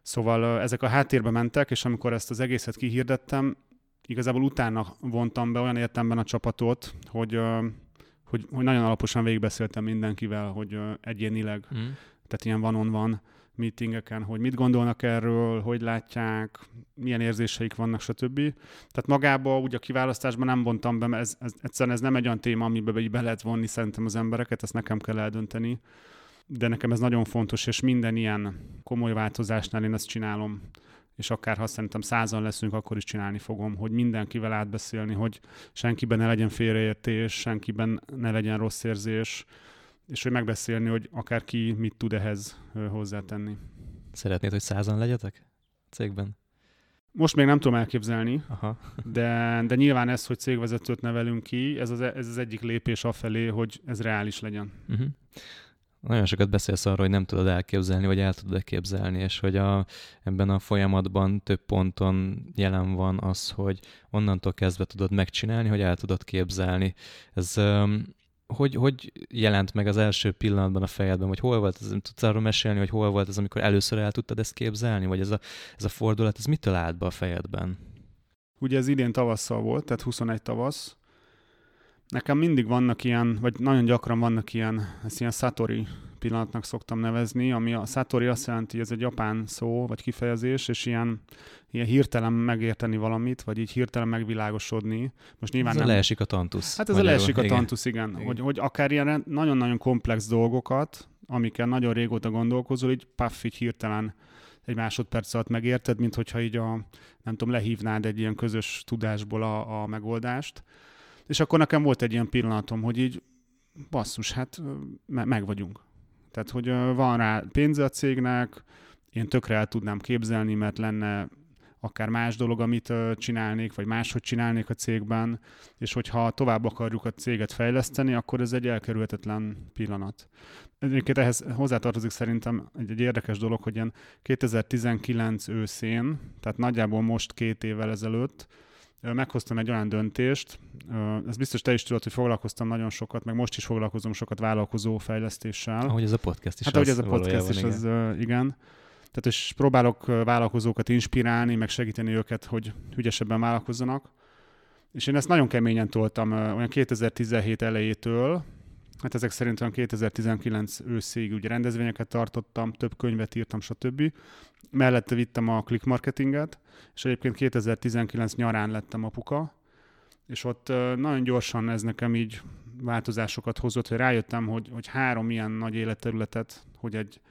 Szóval ezek a háttérbe mentek, és amikor ezt az egészet kihirdettem, igazából utána vontam be olyan értemben a csapatot, hogy, hogy, hogy nagyon alaposan végigbeszéltem mindenkivel, hogy egyénileg, mm. tehát ilyen van-on-van meetingeken, hogy mit gondolnak erről, hogy látják, milyen érzéseik vannak, stb. Tehát magába úgy a kiválasztásban nem vontam be, mert ez, ez, egyszerűen ez nem egy olyan téma, amiben be, be lehet vonni szerintem az embereket, ezt nekem kell eldönteni de nekem ez nagyon fontos, és minden ilyen komoly változásnál én ezt csinálom, és akár ha szerintem százan leszünk, akkor is csinálni fogom, hogy mindenkivel átbeszélni, hogy senkiben ne legyen félreértés, senkiben ne legyen rossz érzés, és hogy megbeszélni, hogy akár ki mit tud ehhez hozzátenni. Szeretnéd, hogy százan legyetek cégben? Most még nem tudom elképzelni, Aha. De, de nyilván ez, hogy cégvezetőt nevelünk ki, ez az, ez az egyik lépés afelé, hogy ez reális legyen. Uh-huh. Nagyon sokat beszélsz arról, hogy nem tudod elképzelni, vagy el tudod képzelni, és hogy a, ebben a folyamatban több ponton jelen van az, hogy onnantól kezdve tudod megcsinálni, hogy el tudod képzelni. Ez um, hogy, hogy jelent meg az első pillanatban a fejedben, vagy hol volt ez, tudsz arról mesélni, hogy hol volt ez, amikor először el tudtad ezt képzelni, vagy ez a, ez a fordulat, ez mitől állt be a fejedben? Ugye ez idén tavasszal volt, tehát 21 tavasz, Nekem mindig vannak ilyen, vagy nagyon gyakran vannak ilyen, ezt ilyen Satori pillanatnak szoktam nevezni, ami a Satori azt jelenti, hogy ez egy japán szó, vagy kifejezés, és ilyen, ilyen hirtelen megérteni valamit, vagy így hirtelen megvilágosodni. Most nyilván ez nem... leesik a tantusz. Hát ez a leesik a tantusz, igen. igen. Hogy, hogy akár ilyen nagyon-nagyon komplex dolgokat, amikkel nagyon régóta gondolkozol, így paff, így hirtelen egy másodperc alatt megérted, mint hogyha így a, nem tudom, lehívnád egy ilyen közös tudásból a, a megoldást. És akkor nekem volt egy ilyen pillanatom, hogy így basszus, hát me- meg vagyunk. Tehát, hogy van rá pénze a cégnek, én tökre el tudnám képzelni, mert lenne akár más dolog, amit csinálnék, vagy máshogy csinálnék a cégben, és hogyha tovább akarjuk a céget fejleszteni, akkor ez egy elkerülhetetlen pillanat. Egyébként ehhez hozzátartozik szerintem egy, egy érdekes dolog, hogy ilyen 2019 őszén, tehát nagyjából most két évvel ezelőtt, meghoztam egy olyan döntést, ez biztos te is tudod, hogy foglalkoztam nagyon sokat, meg most is foglalkozom sokat vállalkozó fejlesztéssel. Ahogy ez a podcast is. Hát ahogy ez a podcast is, igen. az, igen. Tehát és próbálok vállalkozókat inspirálni, meg segíteni őket, hogy ügyesebben vállalkozzanak. És én ezt nagyon keményen toltam olyan 2017 elejétől, hát ezek szerint olyan 2019 őszig ugye rendezvényeket tartottam, több könyvet írtam, stb. Mellette vittem a click marketinget, és egyébként 2019 nyarán lettem apuka, és ott nagyon gyorsan ez nekem így változásokat hozott, hogy rájöttem, hogy, hogy három ilyen nagy életterületet, hogy egy,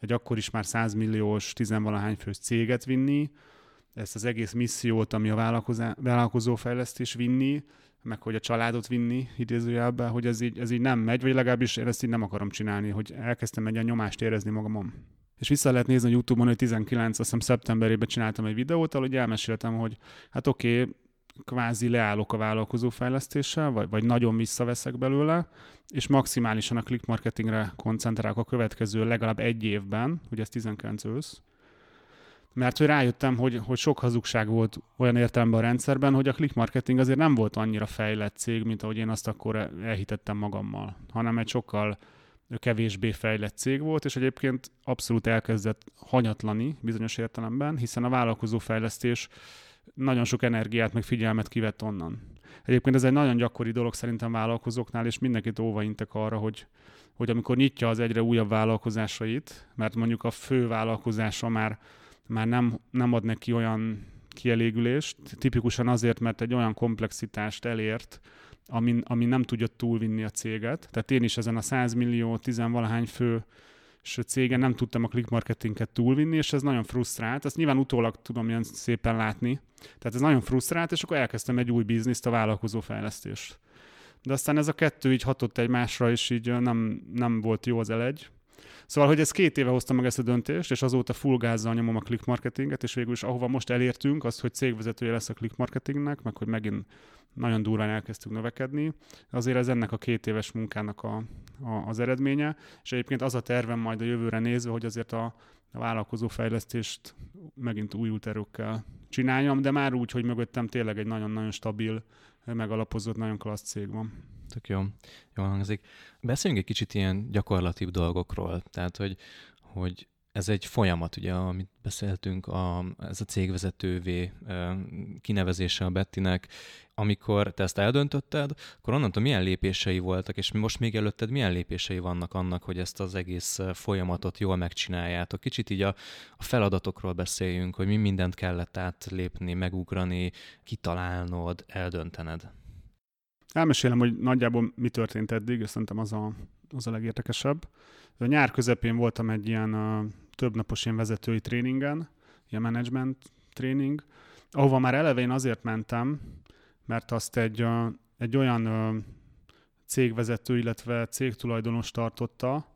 egy akkor is már 100 milliós, tizenvalahány fős céget vinni, ezt az egész missziót, ami a vállalkozó fejlesztés vinni, meg hogy a családot vinni idézőjelbe, hogy ez így, ez így nem megy, vagy legalábbis én ezt így nem akarom csinálni, hogy elkezdtem egy ilyen nyomást érezni magamon. És vissza lehet nézni a Youtube-on, hogy 19, azt hiszem szeptemberében csináltam egy videót, ahol elmeséltem, hogy hát oké, okay, kvázi leállok a vállalkozó fejlesztéssel, vagy, vagy nagyon visszaveszek belőle, és maximálisan a click marketingre koncentrálok a következő legalább egy évben, ugye ez 19 ősz, mert hogy rájöttem, hogy, hogy sok hazugság volt olyan értelemben a rendszerben, hogy a click marketing azért nem volt annyira fejlett cég, mint ahogy én azt akkor elhitettem magammal, hanem egy sokkal kevésbé fejlett cég volt, és egyébként abszolút elkezdett hanyatlani bizonyos értelemben, hiszen a vállalkozó fejlesztés nagyon sok energiát, meg figyelmet kivett onnan. Egyébként ez egy nagyon gyakori dolog szerintem vállalkozóknál, és mindenkit óvaintek arra, hogy, hogy amikor nyitja az egyre újabb vállalkozásait, mert mondjuk a fő vállalkozása már, már nem, nem ad neki olyan kielégülést, tipikusan azért, mert egy olyan komplexitást elért, ami, ami nem tudja túlvinni a céget. Tehát én is ezen a 100 millió, tizenvalahány fő és a cégen nem tudtam a click marketinget túlvinni, és ez nagyon frusztrált. Ezt nyilván utólag tudom ilyen szépen látni. Tehát ez nagyon frusztrált, és akkor elkezdtem egy új bizniszt, a vállalkozó fejlesztést. De aztán ez a kettő így hatott egymásra, és így nem, nem volt jó az elegy. Szóval, hogy ez két éve hoztam meg ezt a döntést, és azóta full gázzal nyomom a click marketinget, és végül is ahova most elértünk, az, hogy cégvezetője lesz a click marketingnek, meg hogy megint nagyon durván elkezdtünk növekedni. Azért ez ennek a két éves munkának a, a, az eredménye, és egyébként az a tervem majd a jövőre nézve, hogy azért a, a vállalkozó fejlesztést megint új erőkkel csináljam, de már úgy, hogy mögöttem tényleg egy nagyon-nagyon stabil, megalapozott, nagyon klassz cég van. Tök jó, jól hangzik. Beszéljünk egy kicsit ilyen gyakorlatibb dolgokról, tehát hogy, hogy ez egy folyamat, ugye, amit beszéltünk, a, ez a cégvezetővé kinevezése a Bettinek. Amikor te ezt eldöntötted, akkor onnantól milyen lépései voltak, és most még előtted milyen lépései vannak annak, hogy ezt az egész folyamatot jól megcsináljátok? Kicsit így a, a feladatokról beszéljünk, hogy mi mindent kellett átlépni, megugrani, kitalálnod, eldöntened. Elmesélem, hogy nagyjából mi történt eddig, és szerintem az a, az a legértekesebb. A nyár közepén voltam egy ilyen többnapos ilyen vezetői tréningen, ilyen management tréning, ahova már eleve én azért mentem, mert azt egy, egy olyan cégvezető, illetve cégtulajdonos tartotta,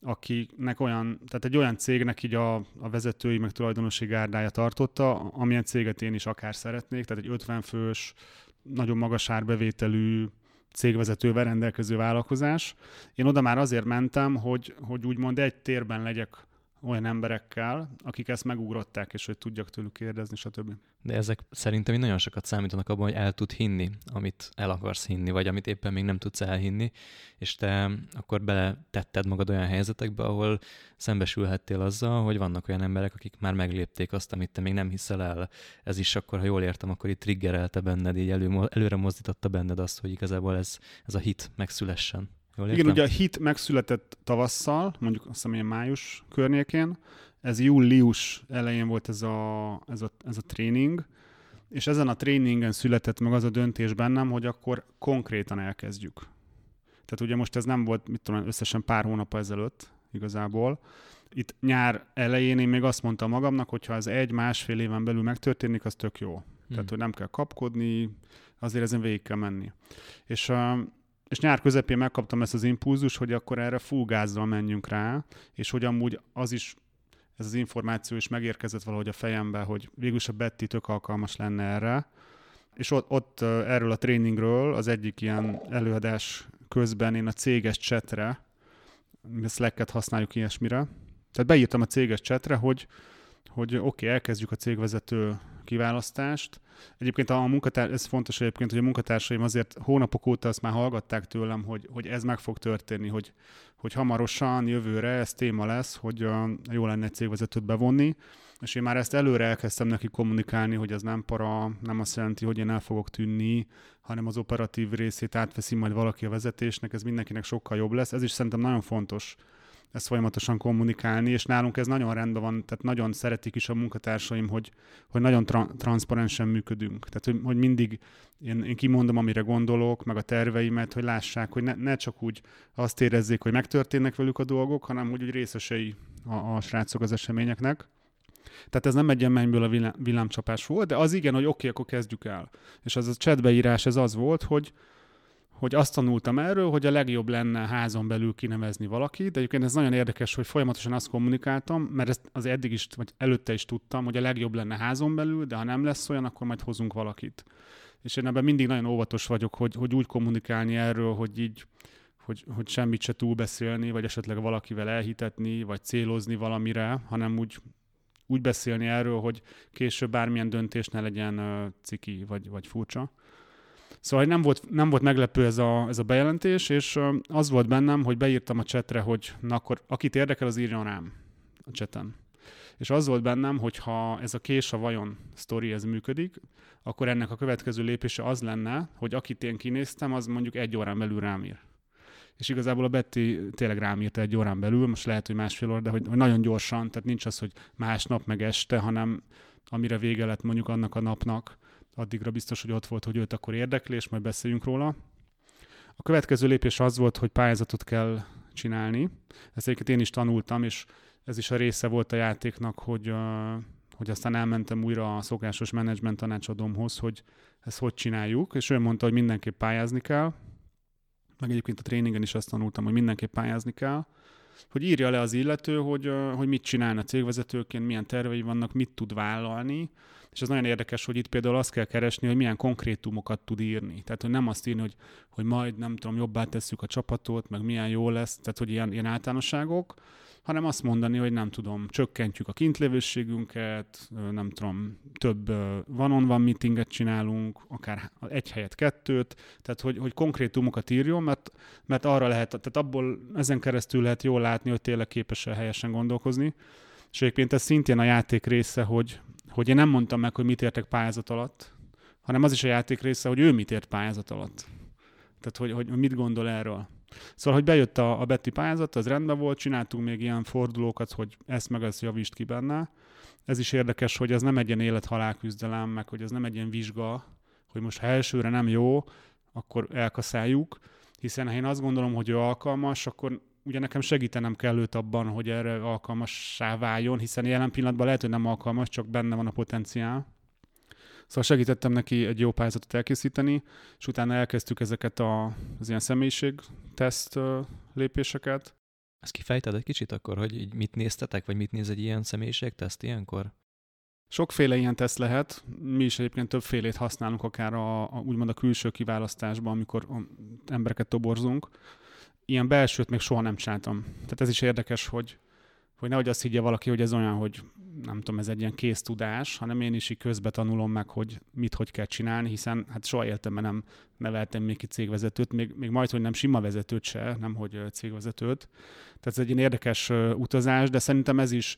akinek olyan, tehát egy olyan cégnek így a, a vezetői, meg tulajdonosi gárdája tartotta, amilyen céget én is akár szeretnék, tehát egy 50 fős, nagyon magas árbevételű cégvezetővel rendelkező vállalkozás. Én oda már azért mentem, hogy, hogy úgymond egy térben legyek olyan emberekkel, akik ezt megugrották, és hogy tudjak tőlük kérdezni, stb. De ezek szerintem nagyon sokat számítanak abban, hogy el tud hinni, amit el akarsz hinni, vagy amit éppen még nem tudsz elhinni, és te akkor beletetted magad olyan helyzetekbe, ahol szembesülhettél azzal, hogy vannak olyan emberek, akik már meglépték azt, amit te még nem hiszel el. Ez is akkor, ha jól értem, akkor itt triggerelte benned, így elő, előre mozdította benned azt, hogy igazából ez, ez a hit megszülessen. Jól Igen, ugye a hit megszületett tavasszal, mondjuk azt hiszem május környékén, ez július elején volt ez a, ez, a, ez a tréning, és ezen a tréningen született meg az a döntés bennem, hogy akkor konkrétan elkezdjük. Tehát ugye most ez nem volt, mit tudom, összesen pár hónap ezelőtt igazából. Itt nyár elején én még azt mondtam magamnak, hogy ha ez egy-másfél éven belül megtörténik, az tök jó. Hmm. Tehát, hogy nem kell kapkodni, azért ezen végig kell menni. És és nyár közepén megkaptam ezt az impulzus, hogy akkor erre full menjünk rá, és hogy amúgy az is, ez az információ is megérkezett valahogy a fejembe, hogy végülis a Betty tök alkalmas lenne erre, és ott, ott erről a tréningről az egyik ilyen előadás közben én a céges csetre, Slack-et használjuk ilyesmire, tehát beírtam a céges csetre, hogy, hogy oké, okay, elkezdjük a cégvezető kiválasztást. Egyébként a munkatárs, ez fontos egyébként, hogy a munkatársaim azért hónapok óta azt már hallgatták tőlem, hogy, hogy ez meg fog történni, hogy, hogy hamarosan, jövőre ez téma lesz, hogy uh, jó lenne egy cégvezetőt bevonni, és én már ezt előre elkezdtem neki kommunikálni, hogy ez nem para, nem azt jelenti, hogy én el fogok tűnni, hanem az operatív részét átveszi majd valaki a vezetésnek, ez mindenkinek sokkal jobb lesz. Ez is szerintem nagyon fontos ezt folyamatosan kommunikálni, és nálunk ez nagyon rendben van, tehát nagyon szeretik is a munkatársaim, hogy, hogy nagyon tra- transzparensen működünk. Tehát, hogy, hogy mindig én, én kimondom, amire gondolok, meg a terveimet, hogy lássák, hogy ne, ne csak úgy azt érezzék, hogy megtörténnek velük a dolgok, hanem hogy úgy részesei a, a srácok az eseményeknek. Tehát ez nem egy ilyen mennyből a villámcsapás volt, de az igen, hogy oké, okay, akkor kezdjük el. És az a chatbeírás, ez az volt, hogy, hogy azt tanultam erről, hogy a legjobb lenne házon belül kinevezni valakit, de egyébként ez nagyon érdekes, hogy folyamatosan azt kommunikáltam, mert ezt az eddig is, vagy előtte is tudtam, hogy a legjobb lenne házon belül, de ha nem lesz olyan, akkor majd hozunk valakit. És én ebben mindig nagyon óvatos vagyok, hogy, hogy úgy kommunikálni erről, hogy így, hogy, hogy semmit se túlbeszélni, vagy esetleg valakivel elhitetni, vagy célozni valamire, hanem úgy, úgy beszélni erről, hogy később bármilyen döntés ne legyen ciki, vagy, vagy furcsa. Szóval nem volt, nem volt meglepő ez a, ez a bejelentés, és az volt bennem, hogy beírtam a csetre, hogy na akkor akit érdekel, az írjon rám a cseten. És az volt bennem, hogy ha ez a kés a vajon sztori ez működik, akkor ennek a következő lépése az lenne, hogy akit én kinéztem, az mondjuk egy órán belül rám ír. És igazából a Betty tényleg rám írta egy órán belül, most lehet, hogy másfél óra, de hogy, hogy nagyon gyorsan, tehát nincs az, hogy másnap meg este, hanem amire vége lett mondjuk annak a napnak, addigra biztos, hogy ott volt, hogy őt akkor érdekli, és majd beszéljünk róla. A következő lépés az volt, hogy pályázatot kell csinálni. Ezt egyébként én is tanultam, és ez is a része volt a játéknak, hogy, hogy aztán elmentem újra a szokásos menedzsment tanácsadómhoz, hogy ezt hogy csináljuk, és ő mondta, hogy mindenképp pályázni kell, meg egyébként a tréningen is azt tanultam, hogy mindenképp pályázni kell, hogy írja le az illető, hogy, hogy mit csinálna cégvezetőként, milyen tervei vannak, mit tud vállalni, és ez nagyon érdekes, hogy itt például azt kell keresni, hogy milyen konkrétumokat tud írni. Tehát, hogy nem azt írni, hogy, hogy majd, nem tudom, jobbá tesszük a csapatot, meg milyen jó lesz, tehát, hogy ilyen, ilyen általánosságok, hanem azt mondani, hogy nem tudom, csökkentjük a kintlévőségünket, nem tudom, több van-on-van meetinget csinálunk, akár egy helyet kettőt, tehát hogy, hogy konkrétumokat írjon, mert, mert arra lehet, tehát abból ezen keresztül lehet jól látni, hogy tényleg képes helyesen gondolkozni. És egyébként ez szintén a játék része, hogy, hogy én nem mondtam meg, hogy mit értek pályázat alatt, hanem az is a játék része, hogy ő mit ért pályázat alatt. Tehát, hogy, hogy mit gondol erről. Szóval, hogy bejött a, a Betty pályázat, az rendben volt, csináltunk még ilyen fordulókat, hogy ezt meg ezt javítsd ki benne. Ez is érdekes, hogy ez nem egy ilyen élet-halál küzdelem, meg hogy ez nem egy ilyen vizsga, hogy most ha elsőre nem jó, akkor elkaszáljuk, hiszen ha én azt gondolom, hogy ő alkalmas, akkor ugye nekem segítenem kell őt abban, hogy erre alkalmassá váljon, hiszen jelen pillanatban lehet, hogy nem alkalmas, csak benne van a potenciál. Szóval segítettem neki egy jó pályázatot elkészíteni, és utána elkezdtük ezeket a, az ilyen személyiségteszt lépéseket. Ezt kifejted egy kicsit akkor, hogy így mit néztetek, vagy mit néz egy ilyen személyiségteszt ilyenkor? Sokféle ilyen teszt lehet. Mi is egyébként többfélét használunk akár a, a úgymond a külső kiválasztásban, amikor embereket toborzunk ilyen belsőt még soha nem csináltam. Tehát ez is érdekes, hogy, hogy nehogy azt higgye valaki, hogy ez olyan, hogy nem tudom, ez egy ilyen kész tudás, hanem én is így közbe tanulom meg, hogy mit hogy kell csinálni, hiszen hát soha életemben nem neveltem még ki cégvezetőt, még, még majd, hogy nem sima vezetőt se, nem hogy cégvezetőt. Tehát ez egy ilyen érdekes utazás, de szerintem ez is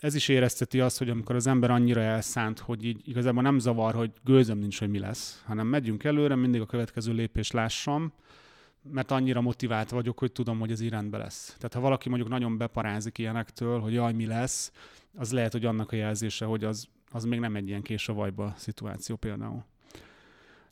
ez is érezteti azt, hogy amikor az ember annyira elszánt, hogy így igazából nem zavar, hogy gőzöm nincs, hogy mi lesz, hanem megyünk előre, mindig a következő lépést lássam, mert annyira motivált vagyok, hogy tudom, hogy ez így rendben lesz. Tehát ha valaki mondjuk nagyon beparázik ilyenektől, hogy jaj, mi lesz, az lehet, hogy annak a jelzése, hogy az, az még nem egy ilyen kés a vajba szituáció például.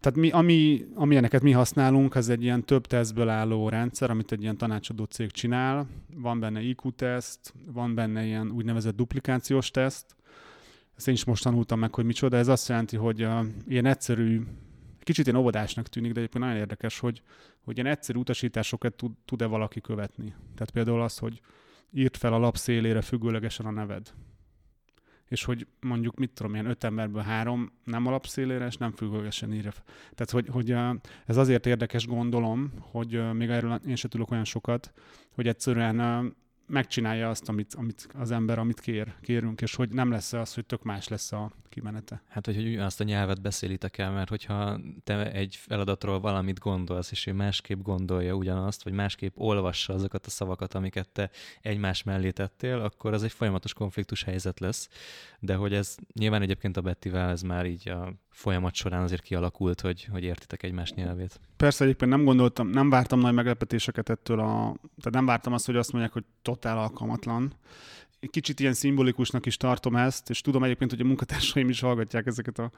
Tehát mi, ami, amilyeneket mi használunk, az egy ilyen több tesztből álló rendszer, amit egy ilyen tanácsadó cég csinál. Van benne IQ-teszt, van benne ilyen úgynevezett duplikációs teszt. Ezt én is most tanultam meg, hogy micsoda. Ez azt jelenti, hogy uh, ilyen egyszerű kicsit ilyen óvodásnak tűnik, de egyébként nagyon érdekes, hogy, hogy ilyen egyszerű utasításokat tud, tud-e valaki követni. Tehát például az, hogy írt fel a lap szélére függőlegesen a neved. És hogy mondjuk, mit tudom, ilyen öt emberből három nem alapszélére, és nem függőlegesen írja. Tehát, hogy, hogy ez azért érdekes, gondolom, hogy még erről én sem tudok olyan sokat, hogy egyszerűen megcsinálja azt, amit, amit az ember, amit kér, kérünk, és hogy nem lesz az, hogy tök más lesz a kimenete. Hát, hogy, hogy azt a nyelvet beszélitek el, mert hogyha te egy feladatról valamit gondolsz, és ő másképp gondolja ugyanazt, vagy másképp olvassa azokat a szavakat, amiket te egymás mellé tettél, akkor az egy folyamatos konfliktus helyzet lesz. De hogy ez nyilván egyébként a Bettivel ez már így a folyamat során azért kialakult, hogy, hogy értitek egymás nyelvét. Persze egyébként nem gondoltam, nem vártam nagy meglepetéseket ettől a, tehát nem vártam azt, hogy azt mondják, hogy totál alkalmatlan, kicsit ilyen szimbolikusnak is tartom ezt, és tudom egyébként, hogy a munkatársaim is hallgatják ezeket a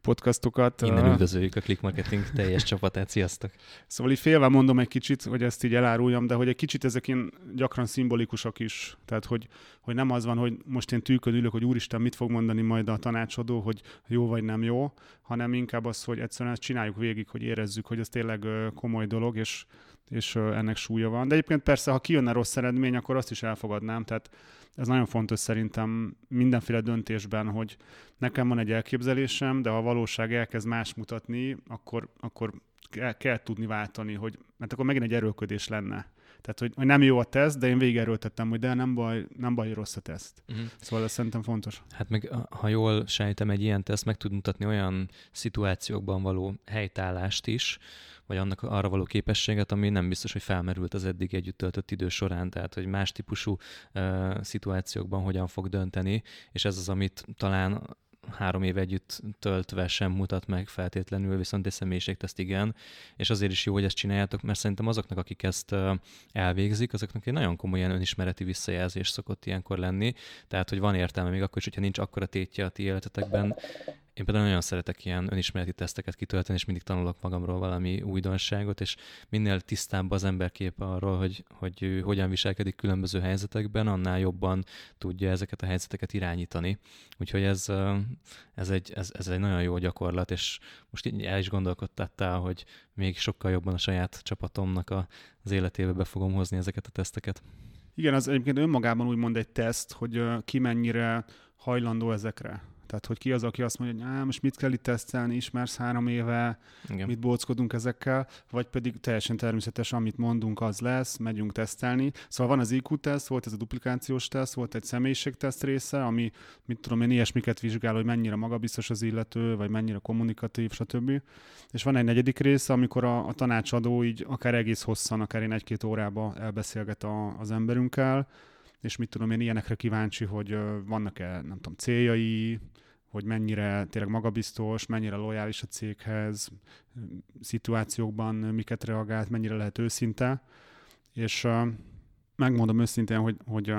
podcastokat. Innen üdvözöljük a Click Marketing teljes csapatát, sziasztok! Szóval így félve mondom egy kicsit, hogy ezt így eláruljam, de hogy egy kicsit ezek ilyen gyakran szimbolikusak is. Tehát, hogy, hogy nem az van, hogy most én tűkön ülök, hogy úristen, mit fog mondani majd a tanácsadó, hogy jó vagy nem jó, hanem inkább az, hogy egyszerűen ezt csináljuk végig, hogy érezzük, hogy ez tényleg komoly dolog, és, és ennek súlya van. De egyébként persze, ha kijönne rossz eredmény, akkor azt is elfogadnám. Tehát ez nagyon fontos szerintem mindenféle döntésben, hogy nekem van egy elképzelésem, de ha a valóság elkezd más mutatni, akkor, akkor kell, kell tudni váltani, hogy, mert akkor megint egy erőködés lenne. Tehát, hogy, hogy nem jó a teszt, de én végig erőltettem, hogy de nem baj, nem baj, rossz a teszt. Uh-huh. Szóval ez szerintem fontos. Hát meg, ha jól sejtem, egy ilyen teszt meg tud mutatni olyan szituációkban való helytállást is, vagy annak arra való képességet, ami nem biztos, hogy felmerült az eddig együtt töltött idő során, tehát hogy más típusú uh, szituációkban hogyan fog dönteni, és ez az, amit talán három év együtt töltve sem mutat meg feltétlenül, viszont egy személyiségteszt igen, és azért is jó, hogy ezt csináljátok, mert szerintem azoknak, akik ezt elvégzik, azoknak egy nagyon komoly ilyen önismereti visszajelzés szokott ilyenkor lenni, tehát hogy van értelme még akkor is, hogyha nincs akkora tétje a ti életetekben, én például nagyon szeretek ilyen önismereti teszteket kitölteni, és mindig tanulok magamról valami újdonságot, és minél tisztább az ember kép arról, hogy, hogy ő hogyan viselkedik különböző helyzetekben, annál jobban tudja ezeket a helyzeteket irányítani. Úgyhogy ez, ez, egy, ez, ez egy nagyon jó gyakorlat, és most így el is gondolkodtattál, hogy még sokkal jobban a saját csapatomnak az életébe be fogom hozni ezeket a teszteket. Igen, az egyébként önmagában úgymond egy teszt, hogy ki mennyire hajlandó ezekre. Tehát, hogy ki az, aki azt mondja, hogy most mit kell itt tesztelni, ismersz három éve, Igen. mit bóckodunk ezekkel, vagy pedig teljesen természetes, amit mondunk, az lesz, megyünk tesztelni. Szóval van az IQ teszt, volt ez a duplikációs teszt, volt egy személyiségteszt része, ami, mit tudom én, ilyesmiket vizsgál, hogy mennyire magabiztos az illető, vagy mennyire kommunikatív, stb. És van egy negyedik része, amikor a, a tanácsadó így akár egész hosszan, akár én egy-két órába elbeszélget a, az emberünkkel, és mit tudom én, ilyenekre kíváncsi, hogy vannak-e, nem tudom, céljai, hogy mennyire tényleg magabiztos, mennyire lojális a céghez, szituációkban miket reagált, mennyire lehet őszinte, és megmondom őszintén, hogy, hogy,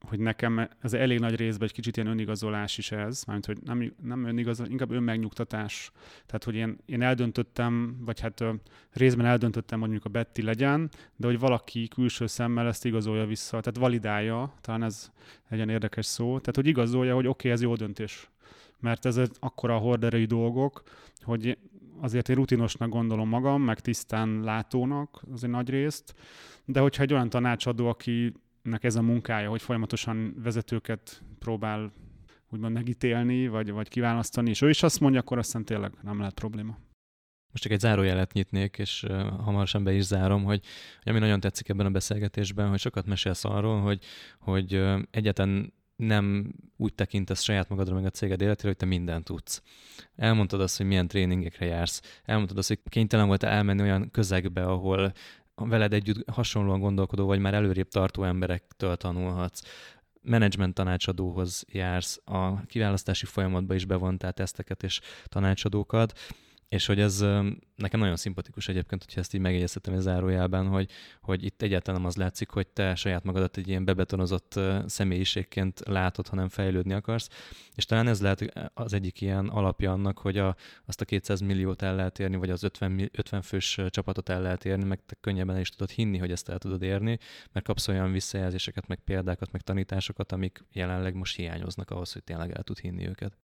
hogy nekem ez elég nagy részben egy kicsit ilyen önigazolás is ez, mármint, hogy nem, nem önigazolás, inkább önmegnyugtatás. Tehát, hogy én, én eldöntöttem, vagy hát részben eldöntöttem, hogy mondjuk a Betty legyen, de hogy valaki külső szemmel ezt igazolja vissza, tehát validálja, talán ez egy ilyen érdekes szó, tehát, hogy igazolja, hogy oké, okay, ez jó döntés mert ez akkora horderei dolgok, hogy azért én rutinosnak gondolom magam, meg tisztán látónak az egy nagy részt, de hogyha egy olyan tanácsadó, akinek ez a munkája, hogy folyamatosan vezetőket próbál úgymond megítélni, vagy, vagy kiválasztani, és ő is azt mondja, akkor aztán tényleg nem lehet probléma. Most csak egy zárójelet nyitnék, és hamarosan be is zárom, hogy, ami nagyon tetszik ebben a beszélgetésben, hogy sokat mesélsz arról, hogy, hogy egyetlen nem úgy tekintesz saját magadra meg a céged életére, hogy te mindent tudsz. Elmondtad azt, hogy milyen tréningekre jársz. Elmondtad azt, hogy kénytelen volt elmenni olyan közegbe, ahol veled együtt hasonlóan gondolkodó, vagy már előrébb tartó emberektől tanulhatsz menedzsment tanácsadóhoz jársz, a kiválasztási folyamatba is bevontál teszteket és tanácsadókat, és hogy ez nekem nagyon szimpatikus egyébként, hogyha ezt így megjegyezhetem a zárójelben, hogy, hogy itt egyáltalán az látszik, hogy te saját magadat egy ilyen bebetonozott személyiségként látod, hanem fejlődni akarsz. És talán ez lehet az egyik ilyen alapja annak, hogy a, azt a 200 milliót el lehet érni, vagy az 50, 50 fős csapatot el lehet érni, meg te könnyebben is tudod hinni, hogy ezt el tudod érni, mert kapsz olyan visszajelzéseket, meg példákat, meg tanításokat, amik jelenleg most hiányoznak ahhoz, hogy tényleg el tud hinni őket.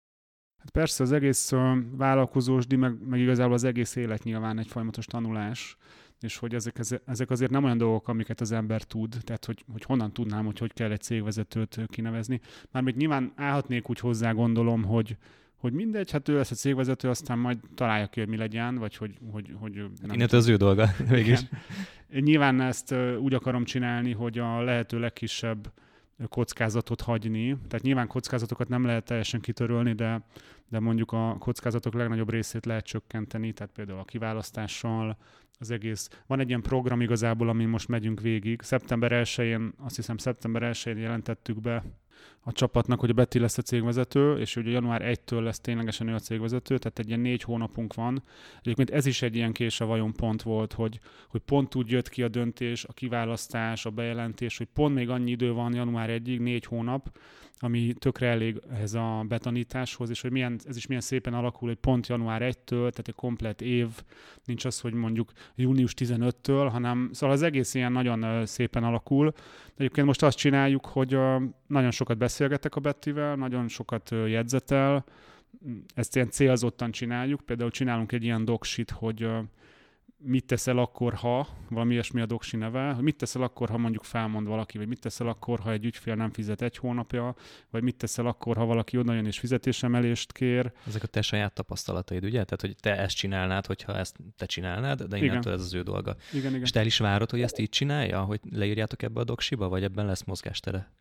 Hát persze az egész vállalkozósdi, meg, meg igazából az egész élet nyilván egy folyamatos tanulás, és hogy ezek, ezek azért nem olyan dolgok, amiket az ember tud, tehát hogy, hogy honnan tudnám, hogy hogy kell egy cégvezetőt kinevezni. Már még nyilván állhatnék úgy hozzá, gondolom, hogy, hogy mindegy, hát ő lesz a cégvezető, aztán majd találja ki, hogy mi legyen, vagy hogy... hogy, hogy nem Innen az ő dolga, végig. Nyilván ezt úgy akarom csinálni, hogy a lehető legkisebb kockázatot hagyni. Tehát nyilván kockázatokat nem lehet teljesen kitörölni, de, de mondjuk a kockázatok legnagyobb részét lehet csökkenteni, tehát például a kiválasztással, az egész. Van egy ilyen program igazából, ami most megyünk végig. Szeptember 1-én, azt hiszem szeptember 1-én jelentettük be a csapatnak, hogy a Betty lesz a cégvezető, és ugye január 1-től lesz ténylegesen ő a cégvezető, tehát egy ilyen négy hónapunk van. Egyébként ez is egy ilyen kés a vajon pont volt, hogy, hogy pont úgy jött ki a döntés, a kiválasztás, a bejelentés, hogy pont még annyi idő van január 1-ig, négy hónap, ami tökre elég ehhez a betanításhoz, és hogy milyen, ez is milyen szépen alakul, hogy pont január 1-től, tehát egy komplet év, nincs az, hogy mondjuk június 15-től, hanem szóval az egész ilyen nagyon szépen alakul. Egyébként most azt csináljuk, hogy nagyon sokat beszélgetek a Bettivel, nagyon sokat jegyzetel, ezt ilyen célzottan csináljuk, például csinálunk egy ilyen doksit, hogy mit teszel akkor, ha, valami ilyesmi a doksi neve, hogy mit teszel akkor, ha mondjuk felmond valaki, vagy mit teszel akkor, ha egy ügyfél nem fizet egy hónapja, vagy mit teszel akkor, ha valaki oda jön és fizetésemelést kér. Ezek a te saját tapasztalataid, ugye? Tehát, hogy te ezt csinálnád, hogyha ezt te csinálnád, de innentől igen. ez az ő dolga. Igen, igen. És te el is várod, hogy ezt így csinálja, hogy leírjátok ebbe a doksiba, vagy ebben lesz mozgástere?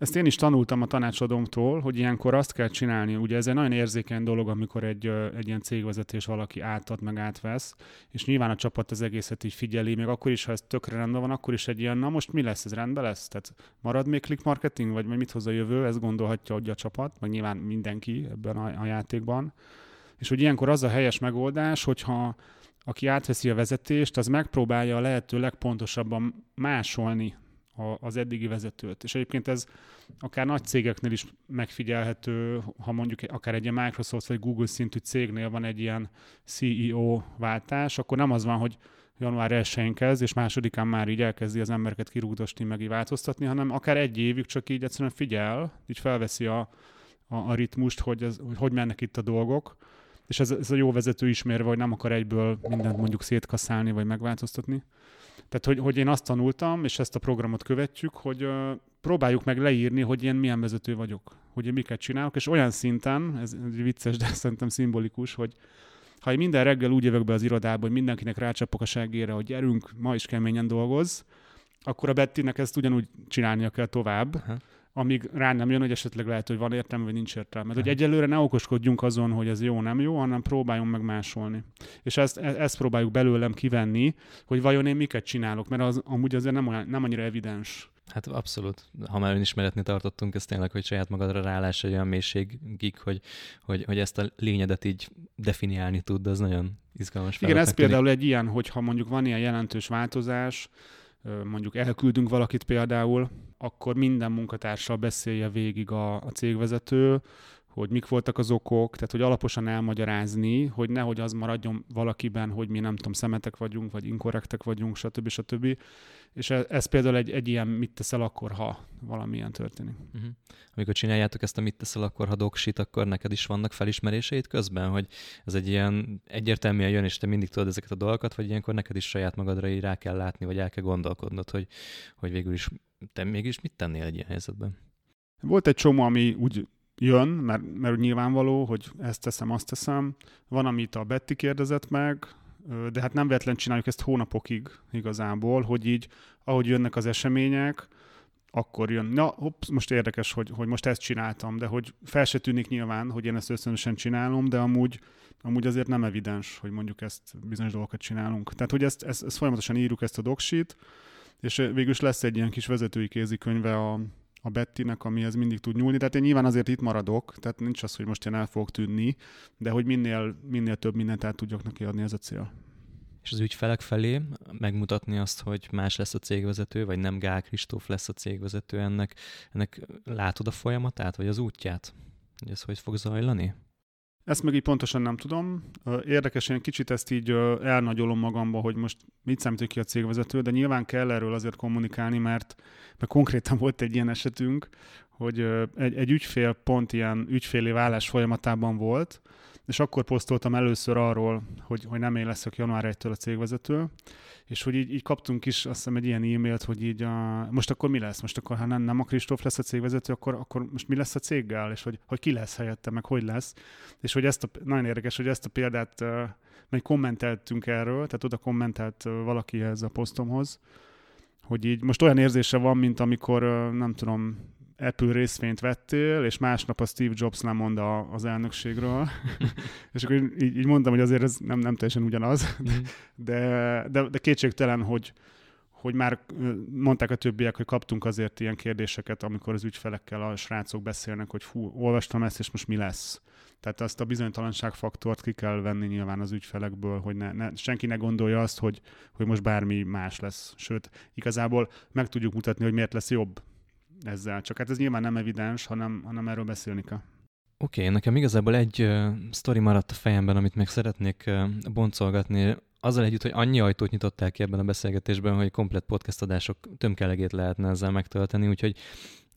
Ezt én is tanultam a tanácsadómtól, hogy ilyenkor azt kell csinálni, ugye ez egy nagyon érzékeny dolog, amikor egy, egy ilyen cégvezetés valaki átad, meg átvesz, és nyilván a csapat az egészet így figyeli, még akkor is, ha ez tökre rendben van, akkor is egy ilyen, na most mi lesz, ez rendben lesz? Tehát marad még click marketing, vagy mit hoz a jövő, ezt gondolhatja hogy a csapat, meg nyilván mindenki ebben a, a játékban. És hogy ilyenkor az a helyes megoldás, hogyha aki átveszi a vezetést, az megpróbálja a lehető legpontosabban másolni az eddigi vezetőt. És egyébként ez akár nagy cégeknél is megfigyelhető, ha mondjuk akár egy ilyen Microsoft vagy Google szintű cégnél van egy ilyen CEO váltás, akkor nem az van, hogy január 1 kezd, és másodikán már így elkezdi az embereket kirúgdosni, meg így változtatni, hanem akár egy évig csak így egyszerűen figyel, így felveszi a, a, a ritmust, hogy, ez, hogy hogy mennek itt a dolgok, és ez, ez a jó vezető ismerve, hogy nem akar egyből mindent mondjuk szétkaszálni, vagy megváltoztatni. Tehát, hogy, hogy én azt tanultam, és ezt a programot követjük, hogy próbáljuk meg leírni, hogy én milyen vezető vagyok, hogy én miket csinálok, és olyan szinten, ez vicces, de szerintem szimbolikus, hogy ha én minden reggel úgy jövök be az irodába, hogy mindenkinek rácsapok a segére, hogy gyerünk, ma is keményen dolgoz, akkor a Bettinek ezt ugyanúgy csinálnia kell tovább, Aha amíg rá nem jön, hogy esetleg lehet, hogy van értelme, vagy nincs értelme. Mert hogy egyelőre ne okoskodjunk azon, hogy ez jó, nem jó, hanem próbáljunk meg másolni. És ezt, e, ezt próbáljuk belőlem kivenni, hogy vajon én miket csinálok, mert az amúgy azért nem, olyan, nem annyira evidens. Hát abszolút. Ha már önismeretni tartottunk, ez tényleg, hogy saját magadra rálás egy olyan mélységig, hogy, hogy, hogy ezt a lényedet így definiálni tud, az nagyon izgalmas. Igen, ez például egy ilyen, hogyha mondjuk van ilyen jelentős változás, mondjuk elküldünk valakit például, akkor minden munkatársal beszélje végig a, a cégvezető, hogy mik voltak az okok, tehát hogy alaposan elmagyarázni, hogy nehogy az maradjon valakiben, hogy mi nem tudom, szemetek vagyunk, vagy inkorrektek vagyunk, stb. stb. És ez, ez például egy, egy ilyen mit teszel akkor, ha valamilyen történik. Uh-huh. Amikor csináljátok ezt a mit teszel akkor, ha doksit, akkor neked is vannak felismeréseid közben, hogy ez egy ilyen egyértelműen jön, és te mindig tudod ezeket a dolgokat, vagy ilyenkor neked is saját magadra így rá kell látni, vagy el kell gondolkodnod, hogy, hogy végül is te mégis mit tennél egy ilyen helyzetben? Volt egy csomó, ami úgy jön, mert, mert nyilvánvaló, hogy ezt teszem, azt teszem. Van, amit a Betty kérdezett meg, de hát nem véletlen csináljuk ezt hónapokig igazából, hogy így, ahogy jönnek az események, akkor jön, na, hopp, most érdekes, hogy, hogy most ezt csináltam, de hogy fel se tűnik nyilván, hogy én ezt összönösen csinálom, de amúgy, amúgy azért nem evidens, hogy mondjuk ezt bizonyos dolgokat csinálunk. Tehát, hogy ezt, ezt, ezt folyamatosan írjuk, ezt a doksit, és végül is lesz egy ilyen kis vezetői kézikönyve a, a Bettinek, amihez mindig tud nyúlni. Tehát én nyilván azért itt maradok, tehát nincs az, hogy most én el fogok tűnni, de hogy minél, minél több mindent el tudjak neki adni, ez a cél. És az ügyfelek felé megmutatni azt, hogy más lesz a cégvezető, vagy nem Gál Kristóf lesz a cégvezető, ennek, ennek látod a folyamatát, vagy az útját? Hogy ez hogy fog zajlani? Ezt meg így pontosan nem tudom. Érdekes, én kicsit ezt így elnagyolom magamba, hogy most mit számít ki a cégvezető, de nyilván kell erről azért kommunikálni, mert, mert konkrétan volt egy ilyen esetünk, hogy egy, egy ügyfél pont ilyen ügyféli vállás folyamatában volt, és akkor posztoltam először arról, hogy, hogy nem én leszek január 1-től a cégvezető, és hogy így, így kaptunk is azt hiszem egy ilyen e-mailt, hogy így a, most akkor mi lesz? Most akkor, ha nem, nem a Kristóf lesz a cégvezető, akkor, akkor most mi lesz a céggel? És hogy, hogy ki lesz helyette, meg hogy lesz? És hogy ezt a, nagyon érdekes, hogy ezt a példát, meg kommenteltünk erről, tehát oda kommentelt valaki ehhez a posztomhoz, hogy így most olyan érzése van, mint amikor, nem tudom, Apple részvényt vettél, és másnap a Steve Jobs nem mond a, az elnökségről. és akkor így, így mondtam, hogy azért ez nem, nem teljesen ugyanaz, mm. de, de, de kétségtelen, hogy, hogy már mondták a többiek, hogy kaptunk azért ilyen kérdéseket, amikor az ügyfelekkel a srácok beszélnek, hogy fú, olvastam ezt, és most mi lesz. Tehát azt a bizonytalanságfaktort ki kell venni nyilván az ügyfelekből, hogy ne, ne, senki ne gondolja azt, hogy, hogy most bármi más lesz. Sőt, igazából meg tudjuk mutatni, hogy miért lesz jobb ezzel. Csak hát ez nyilván nem evidens, hanem, hanem erről beszélni kell. Oké, okay, nekem igazából egy uh, sztori maradt a fejemben, amit még szeretnék uh, boncolgatni. Azzal együtt, hogy annyi ajtót nyitották ki ebben a beszélgetésben, hogy komplet podcast adások tömkelegét lehetne ezzel megtölteni, úgyhogy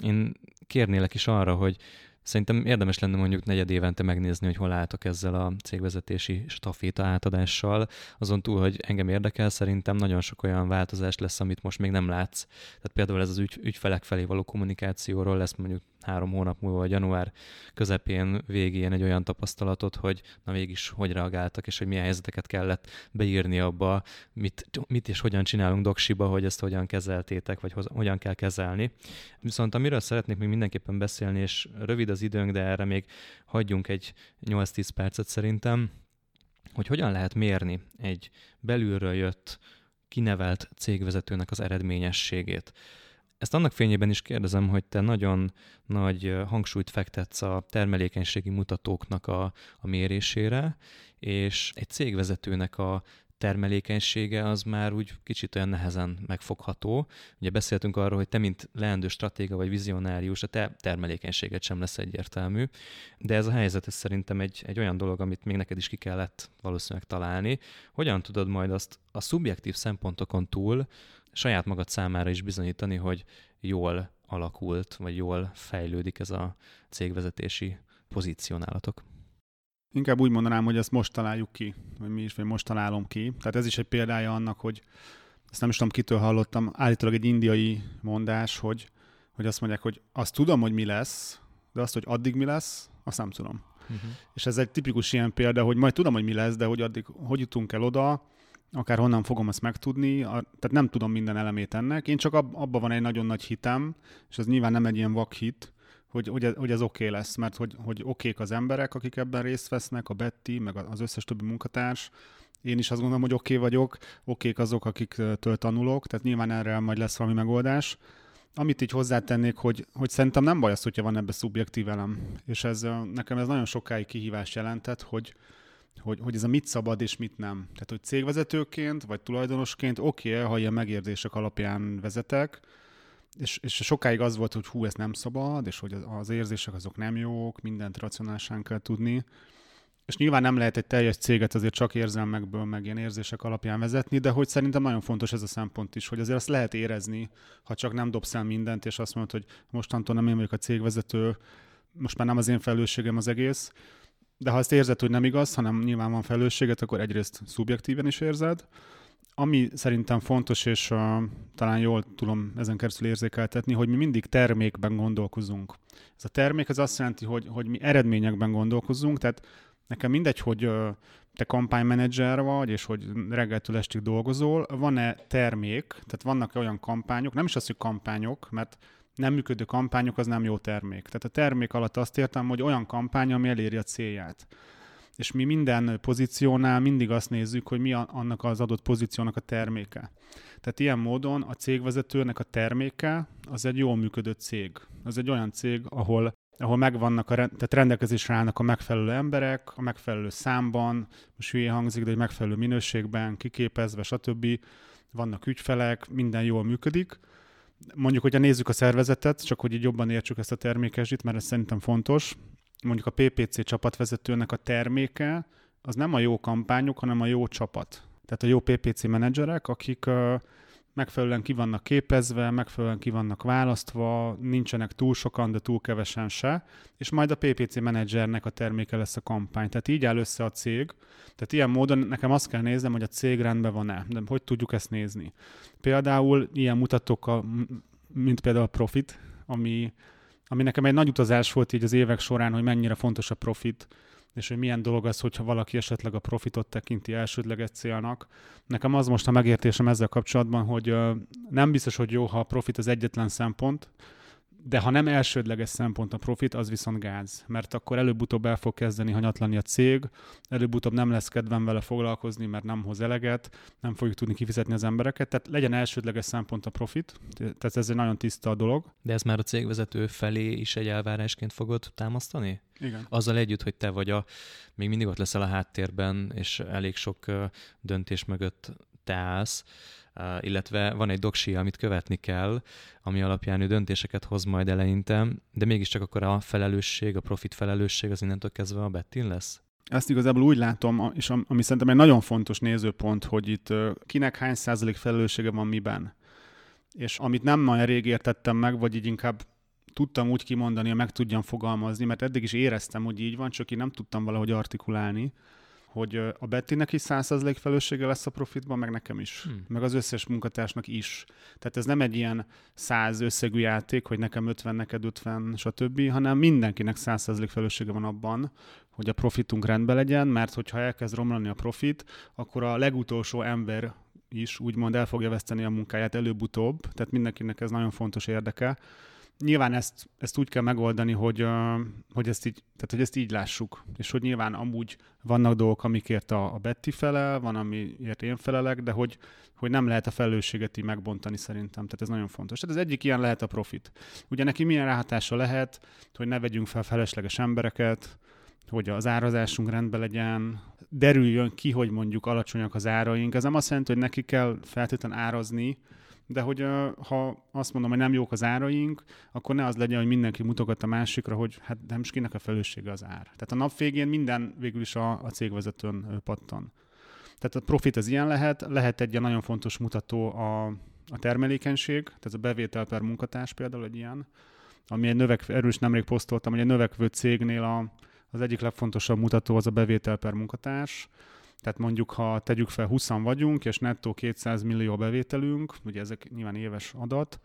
én kérnélek is arra, hogy Szerintem érdemes lenne mondjuk negyed évente megnézni, hogy hol álltok ezzel a cégvezetési staféta átadással. Azon túl, hogy engem érdekel, szerintem nagyon sok olyan változás lesz, amit most még nem látsz. Tehát például ez az ügy, ügyfelek felé való kommunikációról lesz mondjuk három hónap múlva, vagy január közepén, végén egy olyan tapasztalatot, hogy na mégis hogy reagáltak, és hogy milyen helyzeteket kellett beírni abba, mit, mit és hogyan csinálunk doksiba, hogy ezt hogyan kezeltétek, vagy hogyan kell kezelni. Viszont amiről szeretnék még mindenképpen beszélni, és rövid az időnk, de erre még hagyjunk egy 8-10 percet szerintem, hogy hogyan lehet mérni egy belülről jött kinevelt cégvezetőnek az eredményességét. Ezt annak fényében is kérdezem, hogy te nagyon nagy hangsúlyt fektetsz a termelékenységi mutatóknak a, a mérésére, és egy cégvezetőnek a termelékenysége az már úgy kicsit olyan nehezen megfogható. Ugye beszéltünk arról, hogy te, mint leendő stratéga vagy vizionárius, a te termelékenységet sem lesz egyértelmű, de ez a helyzet ez szerintem egy, egy olyan dolog, amit még neked is ki kellett valószínűleg találni. Hogyan tudod majd azt a szubjektív szempontokon túl saját magad számára is bizonyítani, hogy jól alakult, vagy jól fejlődik ez a cégvezetési pozícionálatok? Inkább úgy mondanám, hogy ezt most találjuk ki, vagy mi is, vagy most találom ki. Tehát ez is egy példája annak, hogy ezt nem is tudom, kitől hallottam, állítólag egy indiai mondás, hogy, hogy azt mondják, hogy azt tudom, hogy mi lesz, de azt, hogy addig mi lesz, azt nem tudom. Uh-huh. És ez egy tipikus ilyen példa, hogy majd tudom, hogy mi lesz, de hogy addig hogy jutunk el oda, akár honnan fogom ezt megtudni, a, tehát nem tudom minden elemét ennek. Én csak ab, abban van egy nagyon nagy hitem, és ez nyilván nem egy ilyen vakhit, hogy, hogy, hogy ez oké okay lesz, mert hogy, hogy okék az emberek, akik ebben részt vesznek, a Betty, meg az összes többi munkatárs, én is azt gondolom, hogy oké okay vagyok, okék azok, akiktől tanulok, tehát nyilván erre majd lesz valami megoldás. Amit így hozzátennék, hogy, hogy szerintem nem baj az, hogyha van ebbe szubjektív elem, és ez nekem ez nagyon sokáig kihívás jelentett, hogy, hogy, hogy ez a mit szabad és mit nem. Tehát, hogy cégvezetőként vagy tulajdonosként oké, okay, ha ilyen megérzések alapján vezetek, és, és sokáig az volt, hogy hú, ez nem szabad, és hogy az érzések azok nem jók, mindent racionálisan kell tudni. És nyilván nem lehet egy teljes céget azért csak érzelmekből, meg ilyen érzések alapján vezetni, de hogy szerintem nagyon fontos ez a szempont is, hogy azért azt lehet érezni, ha csak nem dobsz el mindent, és azt mondod, hogy mostantól nem én vagyok a cégvezető, most már nem az én felelősségem az egész, de ha ezt érzed, hogy nem igaz, hanem nyilván van felelősséget, akkor egyrészt szubjektíven is érzed. Ami szerintem fontos, és uh, talán jól tudom ezen keresztül érzékeltetni, hogy mi mindig termékben gondolkozunk. Ez a termék az azt jelenti, hogy, hogy mi eredményekben gondolkozunk, tehát nekem mindegy, hogy uh, te kampánymenedzser vagy, és hogy reggeltől estig dolgozol, van-e termék, tehát vannak olyan kampányok, nem is az, hogy kampányok, mert nem működő kampányok az nem jó termék. Tehát a termék alatt azt értem, hogy olyan kampány, ami eléri a célját. És mi minden pozíciónál mindig azt nézzük, hogy mi annak az adott pozíciónak a terméke. Tehát ilyen módon a cégvezetőnek a terméke az egy jól működő cég. Az egy olyan cég, ahol ahol megvannak, a, tehát rendelkezésre állnak a megfelelő emberek, a megfelelő számban, most hülye hangzik, de egy megfelelő minőségben, kiképezve, stb. Vannak ügyfelek, minden jól működik, mondjuk, hogyha nézzük a szervezetet, csak hogy így jobban értsük ezt a termékesít, mert ez szerintem fontos, mondjuk a PPC csapatvezetőnek a terméke, az nem a jó kampányok, hanem a jó csapat. Tehát a jó PPC menedzserek, akik megfelelően ki vannak képezve, megfelelően ki vannak választva, nincsenek túl sokan, de túl kevesen se, és majd a PPC menedzsernek a terméke lesz a kampány. Tehát így áll össze a cég. Tehát ilyen módon nekem azt kell néznem, hogy a cég rendben van-e, de hogy tudjuk ezt nézni. Például ilyen mutatók, mint például a profit, ami, ami nekem egy nagy utazás volt így az évek során, hogy mennyire fontos a profit, és hogy milyen dolog az, hogyha valaki esetleg a profitot tekinti elsődleges célnak. Nekem az most a megértésem ezzel kapcsolatban, hogy nem biztos, hogy jó, ha a profit az egyetlen szempont, de ha nem elsődleges szempont a profit, az viszont gáz, mert akkor előbb-utóbb el fog kezdeni hanyatlani a cég, előbb-utóbb nem lesz kedvem vele foglalkozni, mert nem hoz eleget, nem fogjuk tudni kifizetni az embereket, tehát legyen elsődleges szempont a profit, tehát ez egy nagyon tiszta dolog. De ez már a cégvezető felé is egy elvárásként fogod támasztani? Igen. Azzal együtt, hogy te vagy a, még mindig ott leszel a háttérben, és elég sok döntés mögött te állsz, illetve van egy doksi, amit követni kell, ami alapján ő döntéseket hoz majd eleinte, de mégiscsak akkor a felelősség, a profit felelősség az innentől kezdve a Bettin lesz? Ezt igazából úgy látom, és ami szerintem egy nagyon fontos nézőpont, hogy itt kinek hány százalék felelőssége van miben. És amit nem nagyon rég értettem meg, vagy így inkább tudtam úgy kimondani, hogy meg tudjam fogalmazni, mert eddig is éreztem, hogy így van, csak én nem tudtam valahogy artikulálni, hogy a Bettinek is 100% felelőssége lesz a profitban, meg nekem is, hmm. meg az összes munkatársnak is. Tehát ez nem egy ilyen 100 összegű játék, hogy nekem 50, neked 50, stb., hanem mindenkinek 100% felelőssége van abban, hogy a profitunk rendben legyen, mert hogyha elkezd romlani a profit, akkor a legutolsó ember is úgymond el fogja veszteni a munkáját előbb-utóbb, tehát mindenkinek ez nagyon fontos érdeke, nyilván ezt, ezt úgy kell megoldani, hogy, hogy, ezt így, tehát, hogy ezt így lássuk, és hogy nyilván amúgy vannak dolgok, amikért a, a Betty felel, van, amiért én felelek, de hogy, hogy nem lehet a felelősséget így megbontani szerintem, tehát ez nagyon fontos. Tehát az egyik ilyen lehet a profit. Ugye neki milyen ráhatása lehet, hogy ne vegyünk fel felesleges embereket, hogy az árazásunk rendben legyen, derüljön ki, hogy mondjuk alacsonyak az áraink. Ez nem azt jelenti, hogy neki kell feltétlenül árazni, de hogy ha azt mondom, hogy nem jók az áraink, akkor ne az legyen, hogy mindenki mutogat a másikra, hogy hát nem is kinek a felelőssége az ár. Tehát a nap végén minden végül is a, a cégvezetőn pattan. Tehát a profit az ilyen lehet, lehet egy nagyon fontos mutató a, a termelékenység, tehát a bevétel per munkatárs például egy ilyen, ami egy növek, erős nemrég posztoltam, hogy egy növekvő cégnél a, az egyik legfontosabb mutató az a bevétel per munkatárs, tehát mondjuk, ha tegyük fel 20 vagyunk, és nettó 200 millió bevételünk, ugye ezek nyilván éves adat,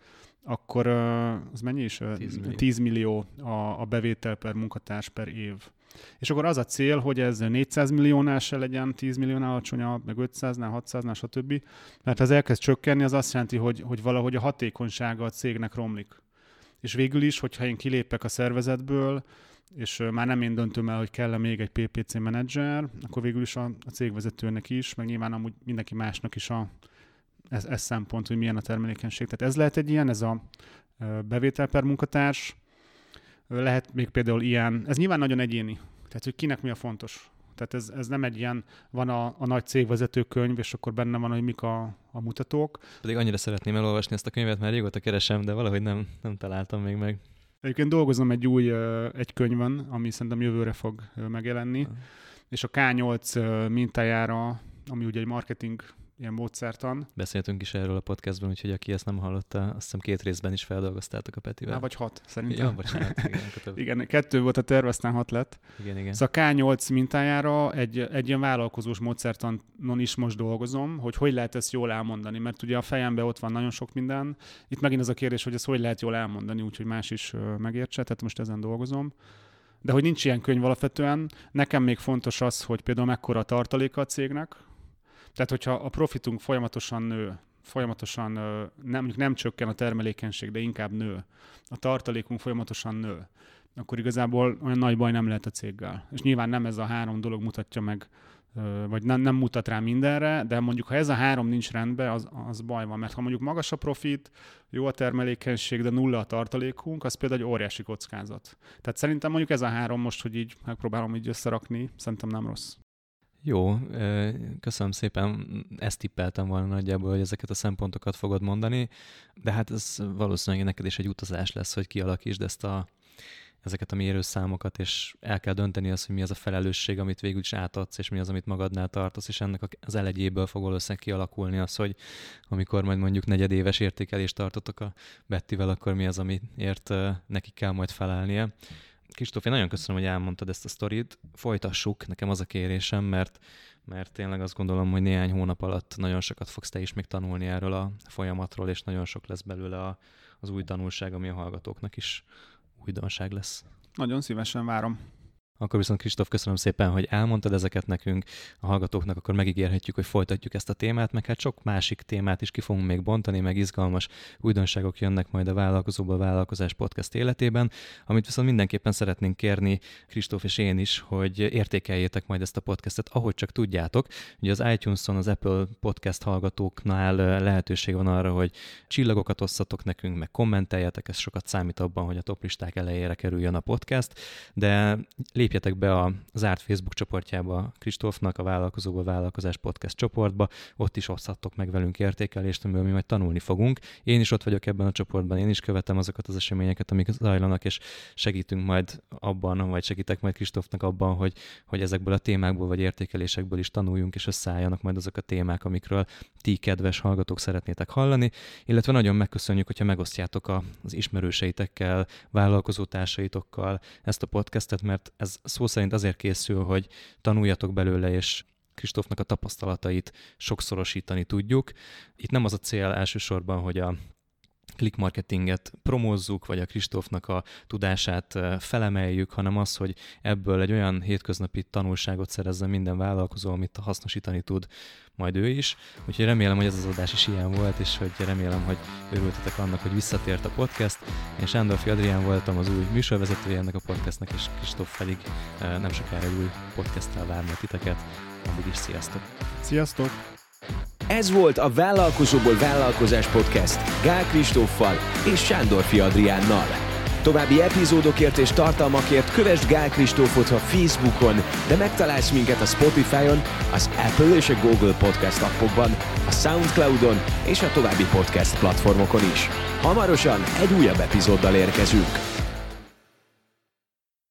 akkor az mennyi is? 10 millió, 10 millió a, a bevétel per munkatárs per év. És akkor az a cél, hogy ez 400 milliónál se legyen 10 milliónál alacsonyabb, meg 500-nál, 600-nál, stb. Mert ha ez elkezd csökkenni, az azt jelenti, hogy, hogy valahogy a hatékonysága a cégnek romlik. És végül is, hogyha én kilépek a szervezetből, és már nem én döntöm el, hogy kell-e még egy PPC menedzser, akkor végül is a, a cégvezetőnek is, meg nyilván amúgy mindenki másnak is a, ez, ez szempont, hogy milyen a termelékenység. Tehát ez lehet egy ilyen, ez a bevétel per munkatárs, lehet még például ilyen, ez nyilván nagyon egyéni, tehát hogy kinek mi a fontos. Tehát ez, ez nem egy ilyen, van a, a nagy cégvezető könyv, és akkor benne van, hogy mik a, a mutatók. Pedig annyira szeretném elolvasni ezt a könyvet, mert régóta keresem, de valahogy nem, nem találtam még meg. Egyébként dolgozom egy új egy könyvön, ami szerintem jövőre fog megjelenni, és a K8 mintájára, ami ugye egy marketing ilyen módszertan. Beszéltünk is erről a podcastban, úgyhogy aki ezt nem hallotta, azt hiszem két részben is feldolgoztátok a Petivel. Há, vagy hat, szerintem. Ja, bocsánat. Igen, igen, kettő volt a terv, aztán hat lett. Igen, igen. Szóval a K8 mintájára egy, egy ilyen vállalkozós módszertanon is most dolgozom, hogy hogy lehet ezt jól elmondani, mert ugye a fejemben ott van nagyon sok minden. Itt megint az a kérdés, hogy ezt hogy lehet jól elmondani, úgyhogy más is megértse, tehát most ezen dolgozom. De hogy nincs ilyen könyv alapvetően, nekem még fontos az, hogy például mekkora a tartaléka a cégnek, tehát, hogyha a profitunk folyamatosan nő, folyamatosan nem, nem csökken a termelékenység, de inkább nő, a tartalékunk folyamatosan nő, akkor igazából olyan nagy baj nem lehet a céggel. És nyilván nem ez a három dolog mutatja meg, vagy nem, nem mutat rá mindenre, de mondjuk ha ez a három nincs rendben, az, az baj van. Mert ha mondjuk magas a profit, jó a termelékenység, de nulla a tartalékunk, az például egy óriási kockázat. Tehát szerintem mondjuk ez a három most, hogy így megpróbálom így összerakni, szerintem nem rossz. Jó, köszönöm szépen. Ezt tippeltem volna nagyjából, hogy ezeket a szempontokat fogod mondani, de hát ez valószínűleg neked is egy utazás lesz, hogy kialakítsd ezt a, ezeket a mérőszámokat, és el kell dönteni azt, hogy mi az a felelősség, amit végül is átadsz, és mi az, amit magadnál tartasz, és ennek az elegyéből fog valószínűleg kialakulni az, hogy amikor majd mondjuk negyedéves értékelést tartotok a Bettivel, akkor mi az, amiért neki kell majd felelnie. Kristóf, én nagyon köszönöm, hogy elmondtad ezt a sztorit. Folytassuk, nekem az a kérésem, mert, mert tényleg azt gondolom, hogy néhány hónap alatt nagyon sokat fogsz te is még tanulni erről a folyamatról, és nagyon sok lesz belőle a, az új tanulság, ami a hallgatóknak is újdonság lesz. Nagyon szívesen várom. Akkor viszont Kristóf, köszönöm szépen, hogy elmondtad ezeket nekünk, a hallgatóknak, akkor megígérhetjük, hogy folytatjuk ezt a témát, meg hát sok másik témát is ki fogunk még bontani, meg izgalmas újdonságok jönnek majd a Vállalkozóba Vállalkozás podcast életében, amit viszont mindenképpen szeretnénk kérni, Kristóf és én is, hogy értékeljétek majd ezt a podcastet, ahogy csak tudjátok. Ugye az iTunes-on, az Apple podcast hallgatóknál lehetőség van arra, hogy csillagokat osszatok nekünk, meg kommenteljetek, ez sokat számít abban, hogy a toplisták elejére kerüljön a podcast, de lépjetek be a zárt Facebook csoportjába Kristófnak, a Vállalkozóba Vállalkozás Podcast csoportba, ott is oszthattok meg velünk értékelést, amiből mi majd tanulni fogunk. Én is ott vagyok ebben a csoportban, én is követem azokat az eseményeket, amik zajlanak, és segítünk majd abban, vagy segítek majd Kristófnak abban, hogy, hogy ezekből a témákból vagy értékelésekből is tanuljunk, és összeálljanak majd azok a témák, amikről ti, kedves hallgatók, szeretnétek hallani, illetve nagyon megköszönjük, hogyha megosztjátok az ismerőseitekkel, vállalkozótársaitokkal ezt a podcastet, mert ez szó szerint azért készül, hogy tanuljatok belőle, és Kristófnak a tapasztalatait sokszorosítani tudjuk. Itt nem az a cél elsősorban, hogy a click marketinget promózzuk, vagy a Kristófnak a tudását felemeljük, hanem az, hogy ebből egy olyan hétköznapi tanulságot szerezzen minden vállalkozó, amit hasznosítani tud majd ő is. Úgyhogy remélem, hogy ez az adás is ilyen volt, és hogy remélem, hogy örültetek annak, hogy visszatért a podcast. Én Sándorfi Adrián voltam az új műsorvezetője ennek a podcastnak, és Kristóf pedig nem sokára új podcasttel várna titeket. Addig is sziasztok! Sziasztok! Ez volt a Vállalkozóból Vállalkozás Podcast Gál Kristóffal és Sándorfi Adriánnal. További epizódokért és tartalmakért kövess Gál Kristófot a Facebookon, de megtalálsz minket a Spotify-on, az Apple és a Google Podcast appokban, a Soundcloud-on és a további podcast platformokon is. Hamarosan egy újabb epizóddal érkezünk.